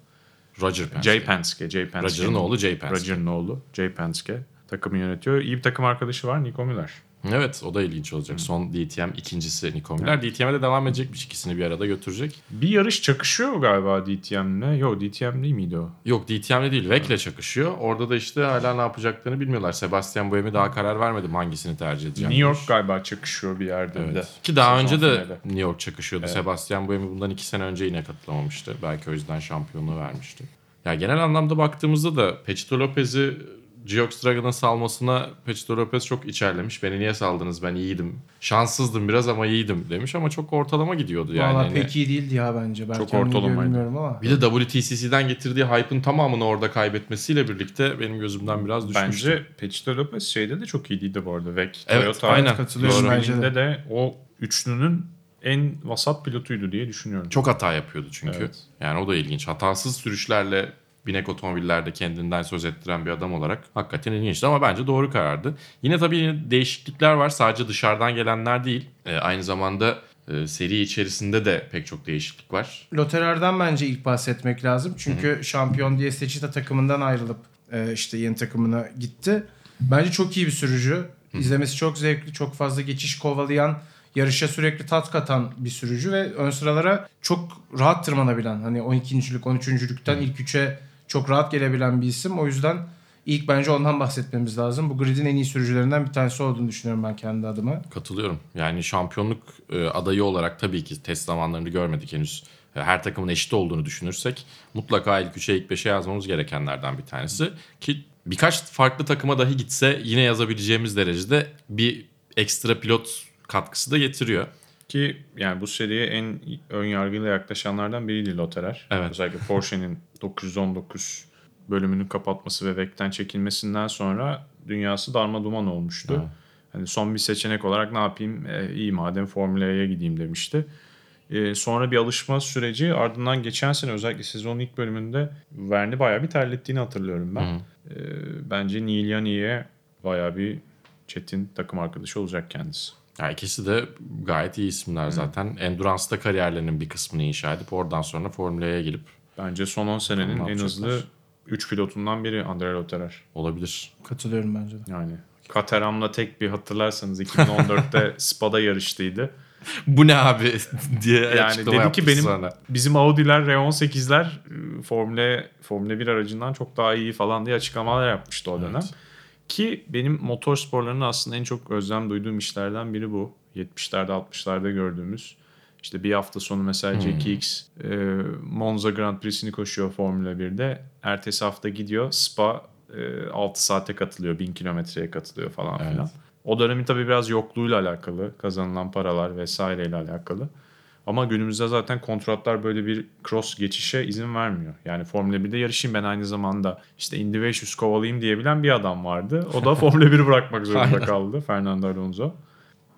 Roger Penske. Jay Penske. Jay Penske. Roger'ın oğlu Jay Penske. Roger'ın oğlu Jay Penske. Takımı yönetiyor. İyi bir takım arkadaşı var Nico Müller. Evet o da ilginç olacak. Son DTM ikincisi Nico Müller. DTM'e de devam edecekmiş. ikisini bir arada götürecek. Bir yarış çakışıyor galiba DTM'le. Yok DTM değil miydi o? Yok DTM'le değil Vek'le çakışıyor. Orada da işte hala ne yapacaklarını bilmiyorlar. Sebastian Buemi daha karar vermedim hangisini tercih edeceğim. New York galiba çakışıyor bir yerde bir de. Evet. Ki daha Sezon önce de finali. New York çakışıyordu. Sebastian Buemi bundan iki sene önce yine katılamamıştı. Belki o yüzden şampiyonluğu vermişti. Ya genel anlamda baktığımızda da Pechito Lopez'i Geox Dragon'ın salmasına Pechito Lopez çok içerlemiş. Beni niye saldınız ben iyiydim. Şanssızdım biraz ama iyiydim demiş ama çok ortalama gidiyordu yani. Valla Hani pek iyi değildi ya bence. Belki Çok ortalamaydı. bilmiyorum ama. Bir de WTCC'den getirdiği hype'ın tamamını orada kaybetmesiyle birlikte benim gözümden biraz düşmüştü. Bence Pechito Lopez şeyde de çok iyiydi bu arada. Vek, Evet, Toyota aynen. Katılıyorum bence de. De o üçlünün en vasat pilotuydu diye düşünüyorum. Çok hata yapıyordu çünkü. Evet. Yani o da ilginç. Hatasız sürüşlerle binek otomobillerde kendinden söz ettiren bir adam olarak hakikaten ilginçti ama bence doğru karardı. Yine tabii değişiklikler var. Sadece dışarıdan gelenler değil. Ee, aynı zamanda e, seri içerisinde de pek çok değişiklik var. Lotterer'den bence ilk bahsetmek lazım. Çünkü şampiyon diye Seçita takımından ayrılıp e, işte yeni takımına gitti. Bence çok iyi bir sürücü. İzlemesi çok zevkli, çok fazla geçiş kovalayan, yarışa sürekli tat katan bir sürücü ve ön sıralara çok rahat tırmanabilen. Hani 12.lük, 13.lükten ilk 3'e çok rahat gelebilen bir isim. O yüzden ilk bence ondan bahsetmemiz lazım. Bu gridin en iyi sürücülerinden bir tanesi olduğunu düşünüyorum ben kendi adıma. Katılıyorum. Yani şampiyonluk e, adayı olarak tabii ki test zamanlarını görmedik henüz. E, Her takımın eşit olduğunu düşünürsek mutlaka ilk 3'e ilk 5'e yazmamız gerekenlerden bir tanesi. Ki birkaç farklı takıma dahi gitse yine yazabileceğimiz derecede bir ekstra pilot katkısı da getiriyor. Ki yani bu seriye en ön yargıyla yaklaşanlardan biriydi Lotterer. Evet. Özellikle Porsche'nin 919 bölümünü kapatması ve Vek'ten çekilmesinden sonra dünyası darma duman olmuştu. Evet. Hani son bir seçenek olarak ne yapayım? E, iyi madem Formula'ya gideyim demişti. E, sonra bir alışma süreci ardından geçen sene özellikle sezonun ilk bölümünde Verne'i bayağı bir terlettiğini hatırlıyorum ben. Hı. E, bence Neil Yani'ye bayağı bir Çetin takım arkadaşı olacak kendisi. Ya ikisi de gayet iyi isimler zaten. Endurance'da kariyerlerinin bir kısmını inşa edip oradan sonra Formula'ya gelip Bence son 10 senenin en hızlı yapacaklar. 3 pilotundan biri Andrea Lotterer. olabilir. Katılıyorum bence de. Yani Caterham'la tek bir hatırlarsanız 2014'te Spa'da yarıştıydı. Bu ne abi diye Yani açıklama dedi ki benim sonra. bizim Audi'ler R18'ler e, Formula Formula 1 aracından çok daha iyi falan diye açıklamalar yapmıştı o dönem. Evet. Ki benim motor sporlarının aslında en çok özlem duyduğum işlerden biri bu. 70'lerde 60'larda gördüğümüz. İşte bir hafta sonu mesela Jackie X e, Monza Grand Prix'sini koşuyor Formula 1'de. Ertesi hafta gidiyor Spa e, 6 saate katılıyor. 1000 kilometreye katılıyor falan Evet. filan. O dönemin tabii biraz yokluğuyla alakalı. Kazanılan paralar vesaireyle alakalı. Ama günümüzde zaten kontratlar böyle bir cross geçişe izin vermiyor. Yani Formula 1'de yarışayım ben aynı zamanda işte Indy 500 kovalayayım diyebilen bir adam vardı. O da Formula 1'i bırakmak zorunda kaldı Fernando Alonso.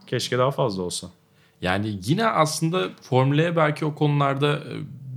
Keşke daha fazla olsa. Yani yine aslında Formula'ya belki o konularda e,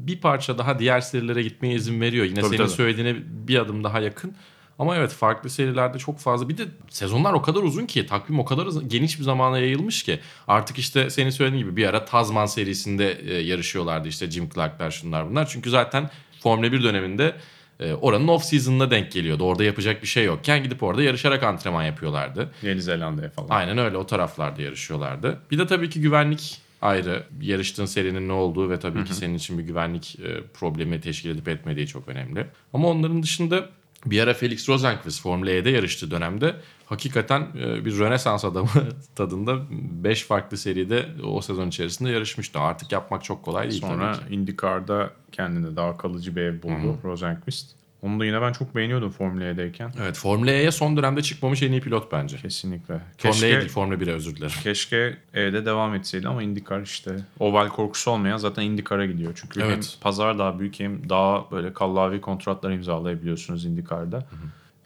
bir parça daha diğer serilere gitmeye izin veriyor. Yine Tabii, senin tabii. söylediğine bir adım daha yakın. Ama evet farklı serilerde çok fazla. Bir de sezonlar o kadar uzun ki takvim o kadar geniş bir zamana yayılmış ki. Artık işte senin söylediğin gibi bir ara Tazman serisinde e, yarışıyorlardı işte Jim Clark'lar şunlar bunlar. Çünkü zaten Formula 1 döneminde e, oranın off season'ına denk geliyordu. Orada yapacak bir şey yokken gidip orada yarışarak antrenman yapıyorlardı. Yeni Zelanda'ya falan. Aynen öyle o taraflarda yarışıyorlardı. Bir de tabii ki güvenlik ayrı. Yarıştığın serinin ne olduğu ve tabii ki senin için bir güvenlik e, problemi teşkil edip etmediği çok önemli. Ama onların dışında bir ara Felix Rosenqvist Formula E'de yarıştığı dönemde hakikaten e, bir Rönesans adamı tadında 5 farklı seride o sezon içerisinde yarışmıştı. Artık yapmak çok kolay değil Sonra tabii ki. IndyCar'da kendine daha kalıcı bir ev buldu Rosenqvist. Onu da yine ben çok beğeniyordum Formula E'deyken. Evet Formula E'ye son dönemde çıkmamış en iyi pilot bence. Kesinlikle. Formula E Keşke, değil Formula 1'e özür dilerim. keşke E'de devam etseydi ama IndyCar işte oval korkusu olmayan zaten IndyCar'a gidiyor. Çünkü hem Evet. pazar daha büyük hem daha böyle kallavi kontratlar imzalayabiliyorsunuz IndyCar'da.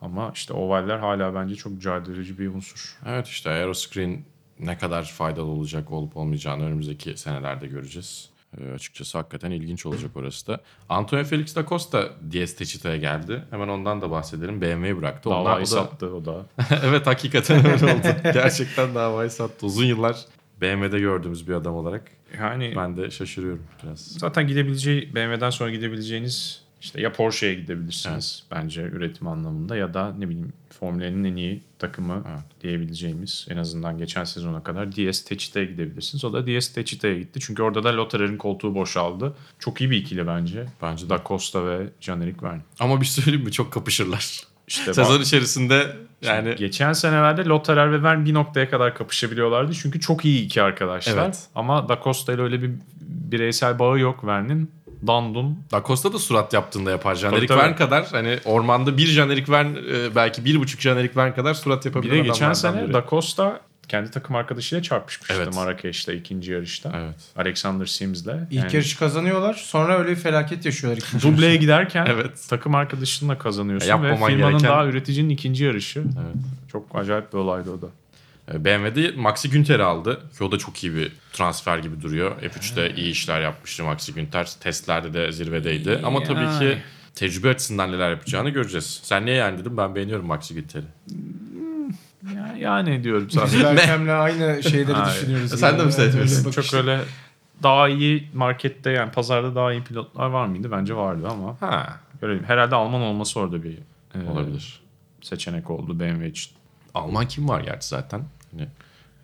Ama işte ovaller hala bence çok caydırıcı bir unsur. Evet işte Aeroscreen ne kadar faydalı olacak olup olmayacağını önümüzdeki senelerde göreceğiz. E, açıkçası hakikaten ilginç olacak orası da. Antonio Felix da Costa DS Techeeta'ya geldi. Hemen ondan da bahsedelim. BMW'yi bıraktı. Onlar- Davayı o da- sattı o da. evet hakikaten öyle oldu. Gerçekten davayı sattı. Uzun yıllar BMW'de gördüğümüz bir adam olarak Yani ben de şaşırıyorum biraz. zaten gidebileceği BMW'den sonra gidebileceğiniz işte ya Porsche'ye gidebilirsiniz bence üretim anlamında ya da ne bileyim Formula'nın en iyi takımı diyebileceğimiz en azından geçen sezona kadar DS Techeeta'ya gidebilirsiniz. O da DS Techeeta'ya gitti. Çünkü orada da Lotterer'in koltuğu boşaldı. Çok iyi bir ikili bence. Bence. Da Costa ve Jean-Eric Verne. Ama bir şey söyleyeyim mi? Çok kapışırlar. İşte Sezon bak- içerisinde yani Geçen senelerde Lotterer ve Verne bir noktaya kadar kapışabiliyorlardı. Çünkü çok iyi iki arkadaşlar. Evet. Ama Da Costa ile öyle bir bireysel bağı yok Verne'in. Dandun Da Costa da surat yaptığında yapar. Jean-Eric. Verne kadar hani ormanda bir Jean-Eric Verne e, belki bir buçuk Jean-Eric Verne kadar surat Bir yapabilen de geçen sene biri. Da Costa kendi takım arkadaşıyla çarpışmıştı Evet. Marrakeş'te ikinci yarışta. Evet. Alexander Sims'le. İlk Yani yarışı kazanıyorlar. Sonra öyle bir felaket yaşıyorlar. ikinci Dubleye giderken Evet. takım arkadaşınla kazanıyorsun Ya ve firmanın gereken- daha üreticinin ikinci yarışı. Evet. Çok acayip bir olaydı o da. E, BMW'de Maxi Günter'i aldı. Ki o da çok iyi bir transfer gibi duruyor. F3'te iyi işler yapmıştı Maxi Günter. Testlerde de zirvedeydi. Ama tabii ki tecrübe açısından neler yapacağını göreceğiz. Sen niye yani dedim ben beğeniyorum Maxi Günter'i. Ya, yani diyorum Biz sadece. Berkem'le aynı şeyleri düşünüyoruz. Sen de mi sevmiyorsun? Öyle Çok öyle daha iyi markette yani pazarda daha iyi pilotlar var mıydı? Bence vardı ama Ha, görelim. Herhalde Alman olması orada bir e, olabilir. seçenek oldu BMW için. Alman kim var gerçi zaten? Hani,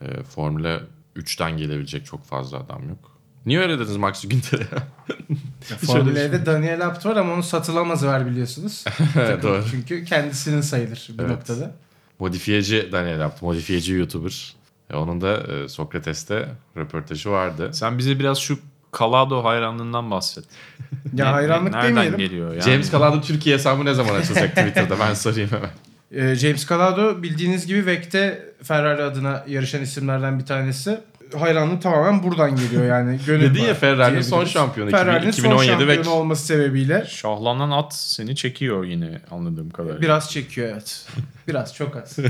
e, Formula 3'ten gelebilecek çok fazla adam yok. Niye öyle dediniz Maxi Günter'e? Formula E'de Daniel Abt var ama onun satılamazı var biliyorsunuz. Evet, Doğru. Çünkü kendisinin sayılır bir Evet. noktada. Modifiyeci Daniel yaptı. Modifiyeci YouTuber. E, onun da e, Sokrates'te röportajı vardı. Sen bize biraz şu Kalado hayranlığından bahset. Ya Ne- hayranlık nereden demeyelim. geliyor yani? James Calado Türkiye hesabı ne zaman açılacak Twitter'da? Ben sorayım hemen. Ee, James Calado bildiğiniz gibi VEC'te Ferrari adına yarışan isimlerden bir tanesi. Hayranlığı tamamen buradan geliyor yani. Gönül Dedin ya Ferrari'nin son şampiyonu. Ferrari'nin 2017 son şampiyonu VEC. olması sebebiyle Şahlanan at seni çekiyor yine anladığım kadarıyla. biraz çekiyor evet. Biraz çok az.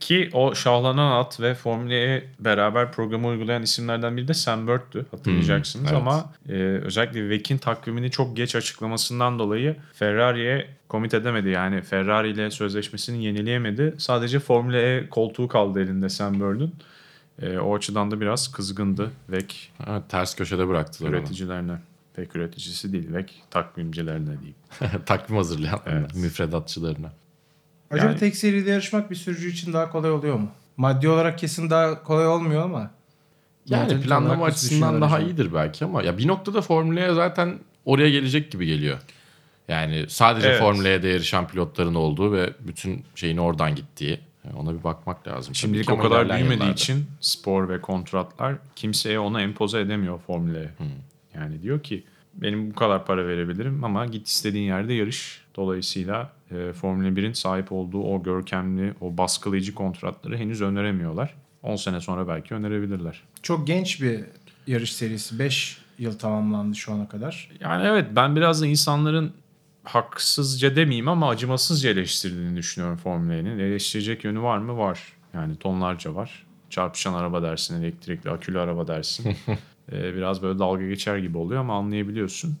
Ki o şahlanan at ve Formula E beraber programı uygulayan isimlerden biri de Sam Bird'tü hatırlayacaksınız Hmm, evet. ama e, özellikle VEC'in takvimini çok geç açıklamasından dolayı Ferrari'ye komit edemedi. Yani Ferrari ile sözleşmesini yenileyemedi. Sadece Formula E koltuğu kaldı elinde Sam Bird'ün. E, o açıdan da biraz kızgındı VEC Evet, ters köşede bıraktılar onu. üreticilerine. Pek üreticisi değil VEC takvimcilerine diyeyim. Takvim hazırlayanlarına, Evet. müfredatçılarına. Acaba Yani- tek seride yarışmak bir sürücü için daha kolay oluyor mu? Maddi olarak kesin daha kolay olmuyor ama. Yani planlama açısından daha iyidir belki ama ya bir noktada Formula'ya zaten oraya gelecek gibi geliyor. Yani sadece Evet. Formula'ya yarışan pilotların olduğu ve bütün şeyin oradan gittiği. Yani ona bir bakmak lazım. Şimdilik o kadar büyümediği yıllarda. için spor ve kontratlar kimseye onu empoze edemiyor Formula'ya. Hmm. Yani diyor ki benim bu kadar para verebilirim ama git istediğin yerde yarış. Dolayısıyla e, Formula 1'in sahip olduğu o görkemli, o baskılayıcı kontratları henüz öneremiyorlar. 10 sene sonra belki önerebilirler. Çok genç bir yarış serisi. 5 yıl tamamlandı şu ana kadar. Yani evet ben biraz da insanların haksızca demeyeyim ama acımasızca eleştirdiğini düşünüyorum Formula 1'in. Eleştirecek yönü var mı? Var. Yani tonlarca var. Çarpışan araba dersin, elektrikli, akülü araba dersin. Ee, biraz böyle dalga geçer gibi oluyor ama anlayabiliyorsun.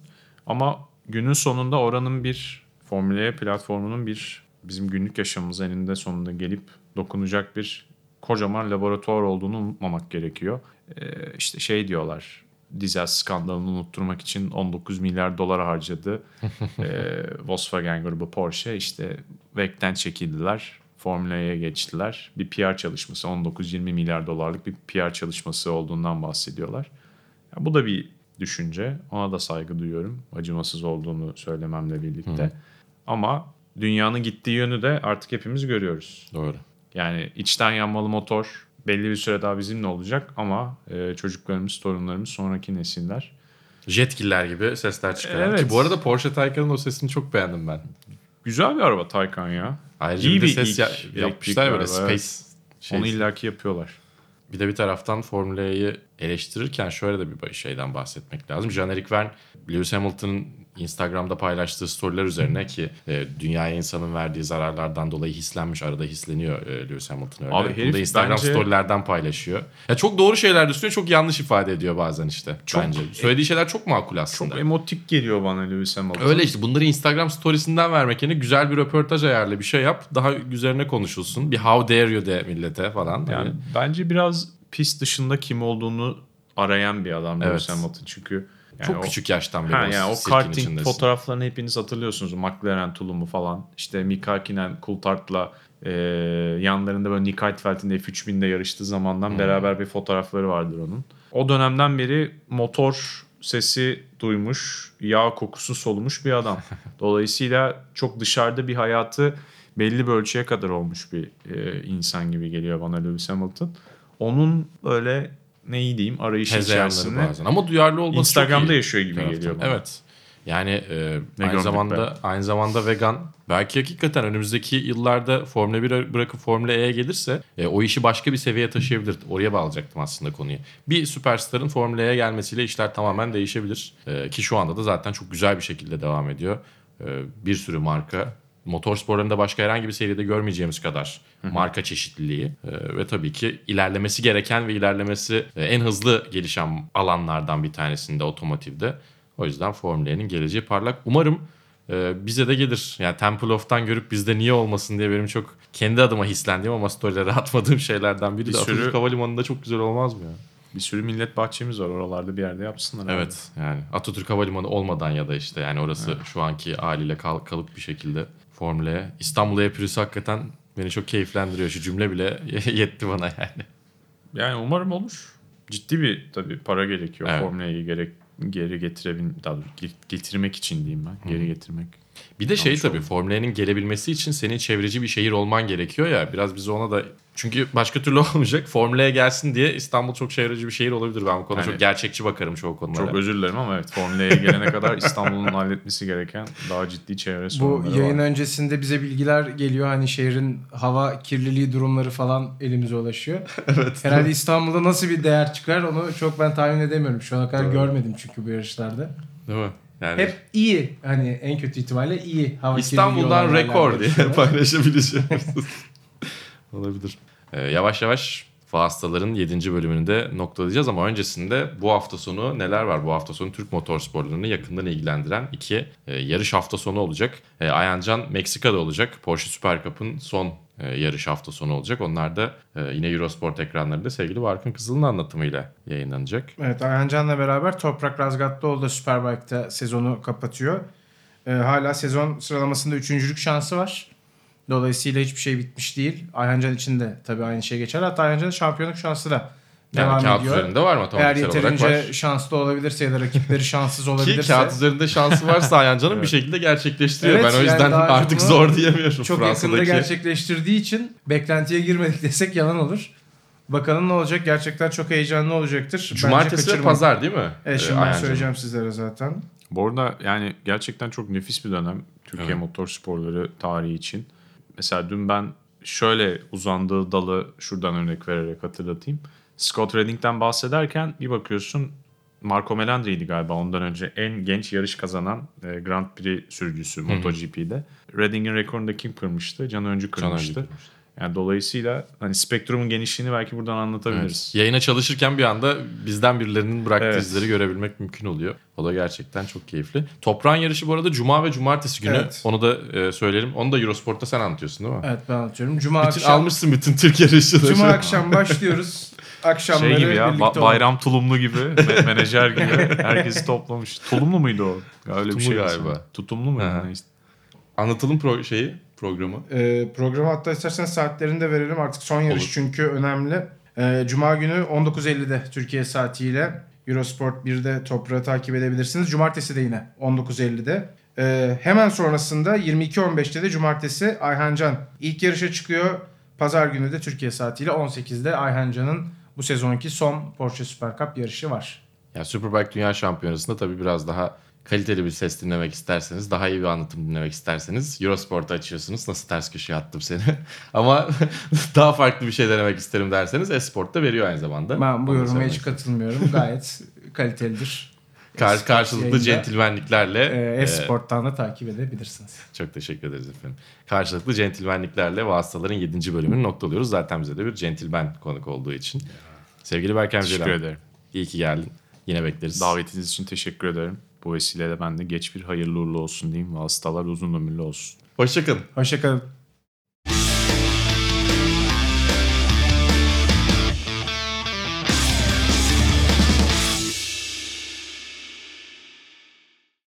Ama günün sonunda oranın bir Formula E platformunun bir bizim günlük yaşamımız eninde sonunda gelip dokunacak bir kocaman laboratuvar olduğunu unutmamak gerekiyor. Ee, işte şey diyorlar dizel skandalını unutturmak için 19 milyar dolar harcadı. Ee, Volkswagen grubu Porsche işte VEC'ten çekildiler. Formula E'ye geçtiler. Bir PR çalışması 19-20 milyar dolarlık bir PR çalışması olduğundan bahsediyorlar. Ya bu da bir düşünce. Ona da saygı duyuyorum. Acımasız olduğunu söylememle birlikte. Ama dünyanın gittiği yönü de artık hepimiz görüyoruz. Doğru. Yani içten yanmalı motor belli bir süre daha bizimle olacak ama e, çocuklarımız, torunlarımız, sonraki nesiller. Jetgiller gibi sesler çıkıyor. Evet. Ki bu arada Porsche Taycan'ın o sesini çok beğendim ben. Güzel bir araba Taycan ya. Ayrıca İyi bir bir ses ya- yapmışlar ya böyle araba, evet. space şey. Onu illaki yapıyorlar. Bir de bir taraftan Formula'yı eleştirirken şöyle de bir şeyden bahsetmek lazım. Jean-Eric Verne, Lewis Hamilton'ın Instagram'da paylaştığı storyler üzerine ki e, dünyaya insanın verdiği zararlardan dolayı hislenmiş arada hisleniyor e, Lewis Hamilton öyle. Abi Bunu herif da Instagram bence- storylerden paylaşıyor. Ya çok doğru şeyler de söylüyor, çok yanlış ifade ediyor bazen işte Çok- bence. Söylediği şeyler çok makul aslında. Çok emotik geliyor bana Lewis Hamilton. Öyle işte bunları Instagram storiesinden vermek yerine güzel bir röportaj ayarla bir şey yap. Daha üzerine konuşulsun. Bir how dare you de millete falan. Yani bence biraz pist dışında kim olduğunu arayan bir adam Lewis Evet. Hamilton çünkü yani çok o- küçük yaştan beri Ha, yani o karting içindesin. fotoğraflarını hepiniz hatırlıyorsunuz. McLaren tulumu falan. İşte Mika Hakkinen, Coulthard'la e, yanlarında böyle Nick Heidfeld'in F3000'de yarıştığı zamandan beraber bir fotoğrafları vardır onun. O dönemden beri motor sesi duymuş, yağ kokusu solumuş bir adam. Dolayısıyla çok dışarıda bir hayatı belli bir ölçüye kadar olmuş bir e, insan gibi geliyor bana Lewis Hamilton. Onun öyle ne iyi diyeyim arayışı Hezeyanları içerisinde bazen. Ama duyarlı olması Instagram'da çok iyi. yaşıyor gibi taraftan. geliyor bana. Evet. Yani e, aynı gördük zamanda be? aynı zamanda vegan. Belki hakikaten önümüzdeki yıllarda Formula 1'e bırakıp Formula E'ye gelirse e, o işi başka bir seviyeye taşıyabilir. Oraya bağlayacaktım aslında konuyu. Bir süperstarın Formula E'ye gelmesiyle işler tamamen değişebilir. E, ki şu anda da zaten çok güzel bir şekilde devam ediyor. E, bir sürü marka motor sporlarında başka herhangi bir seride görmeyeceğimiz kadar marka çeşitliliği e, ve tabii ki ilerlemesi gereken ve ilerlemesi e, en hızlı gelişen alanlardan bir tanesinde otomotivde. O yüzden Formula 1'in geleceği parlak. Umarım e, bize de gelir. Yani Temple of'tan görüp bizde niye olmasın diye benim çok kendi adıma hislendiğim ama storylere atmadığım şeylerden biri Bir de sürü- Atatürk Havalimanı'nda çok güzel olmaz mı ya? Bir sürü millet bahçemiz var oralarda bir yerde yapsınlar. abi. Evet yani Atatürk Havalimanı olmadan ya da işte yani orası şu anki haliyle kal, kalıp bir şekilde Formula'ya. İstanbul'a yapıyorsa hakikaten beni çok keyiflendiriyor. Şu cümle bile yetti bana yani. Yani umarım olur. Ciddi bir tabii para gerekiyor Evet. Formula'yı gerek geri getirebil daha getirmek için diyeyim ben. Geri getirmek. Bir de şey tabii. Formula 1'in gelebilmesi için senin çevreci bir şehir olman gerekiyor ya. Biraz biz ona da çünkü başka türlü olmayacak. Formula'ya gelsin diye İstanbul çok çevreci bir şehir olabilir. Ben bu konuda Yani- çok gerçekçi bakarım çoğu konulara. Çok özür dilerim ama evet Formula'ya gelene kadar İstanbul'un halletmesi gereken daha ciddi çevre Bu sorunları yayın var. öncesinde bize bilgiler geliyor. Hani şehrin hava kirliliği durumları falan elimize ulaşıyor. evet. Herhalde İstanbul'da nasıl bir değer çıkar onu çok ben tahmin edemiyorum. Şu ana kadar görmedim çünkü bu yarışlarda. Değil mi? Yani Hep iyi hani en kötü ihtimalle iyi hava İstanbul'dan rekor diye paylaşabileceğimiz. Olabilir. Ee, yavaş yavaş Fastaların 7. bölümünü de noktalayacağız ama öncesinde bu hafta sonu neler var? Bu hafta sonu Türk motorsporlarını yakından ilgilendiren iki e, yarış hafta sonu olacak. E, Ayancan Meksika'da olacak. Porsche Super Cup'ın son yarış hafta sonu olacak. Onlar da e, yine Eurosport ekranlarında sevgili Barkın Kızıl'ın anlatımıyla yayınlanacak. Evet Ayhan Can'la beraber Toprak Razgatlıoğlu da Superbike'da sezonu kapatıyor. Ee, hala sezon sıralamasında üçüncülük şansı var. Dolayısıyla hiçbir şey bitmiş değil. Ayhan Can için de tabii aynı şey geçer. Hatta Ayhan Can'ın şampiyonluk şansı da Yani devam kağıt ediyor. üzerinde var mı? Eğer olarak var. yeterince şanslı olabilirse ya da rakipleri şanssız Ki olabilirse. kağıt üzerinde şansı varsa Ayancan'ın bir şekilde gerçekleştiriyor. Evet, ben o yani yüzden daha artık zor diyemiyorum çok yakında Fransa'daki. gerçekleştirdiği için beklentiye girmedik desek yalan olur. Bakalım ne olacak? Gerçekten çok heyecanlı olacaktır. Bence Cumartesi ve pazar değil mi? Evet Ee, şimdi ben Ayancan'ın? söyleyeceğim sizlere zaten. Bu arada yani gerçekten çok nefis bir dönem Türkiye Evet. motorsporları tarihi için. Mesela dün ben şöyle uzandığı dalı şuradan örnek vererek hatırlatayım. Scott Redding'den bahsederken bir bakıyorsun Marco Melandri'ydi galiba ondan önce en genç yarış kazanan e, Grand Prix sürücüsü MotoGP'de. Redding'in rekorunu da kim kırmıştı? Can Öncü Can Öncü kırmıştı. kırmıştı. Yani dolayısıyla hani spektrumun genişliğini belki buradan anlatabiliriz. Evet. Yayına çalışırken bir anda bizden birilerinin bıraktığı Evet. izleri görebilmek mümkün oluyor. O da gerçekten çok keyifli. Toprağın yarışı bu arada Cuma ve Cumartesi günü. Evet. Onu da e, söyleyelim. Onu da Eurosport'ta sen anlatıyorsun değil mi? Evet ben anlatıyorum. Cuma Bütün, akşam almışsın bütün Türk yarışçıları. Cuma akşam başlıyoruz. Akşamları Şey gibi ya birlikte ba- bayram tulumlu gibi me- menajer gibi herkesi toplamış. Tulumlu muydu o? Ya Öyle bir şey galiba. Tutumlu mu? Anlatalım pro- şeyi, programı. Ee, programı hatta isterseniz saatlerini de verelim. Artık son yarış Olur. çünkü önemli. Ee, Cuma günü 19.50'de Türkiye saatiyle Eurosport 1'de toprağı takip edebilirsiniz. Cumartesi de yine 19.50'de. Ee, hemen sonrasında 22.15'te de Cumartesi Ayhan Can ilk yarışa çıkıyor. Pazar günü de Türkiye saatiyle 18'de Ayhan Can'ın bu sezonki son Porsche Super Cup yarışı var. Ya Superbike Dünya Şampiyonası'nda tabii biraz daha kaliteli bir ses dinlemek isterseniz, daha iyi bir anlatım dinlemek isterseniz Eurosport'u açıyorsunuz. Nasıl ters köşeye attım seni. Ama daha farklı bir şey denemek isterim derseniz Esport'ta veriyor aynı zamanda. Ben bu yoruma hiç katılmıyorum. Gayet kalitelidir. Kar- karşılıklı yayında. centilmenliklerle Ee, e, Esport'tan da takip edebilirsiniz. Çok teşekkür ederiz efendim. Karşılıklı centilmenliklerle vasıtaların 7. bölümünü noktalıyoruz. Zaten bize de bir centilmen konuk olduğu için. Sevgili Berkem Teşekkür Ceylan, ederim. iyi ki geldin. Yine bekleriz. Davetiniz için teşekkür ederim. Bu vesileyle ben de geç bir hayırlı uğurlu olsun diyeyim. Vasıtalar uzun ömürlü olsun. Hoşçakalın. Hoşçakalın.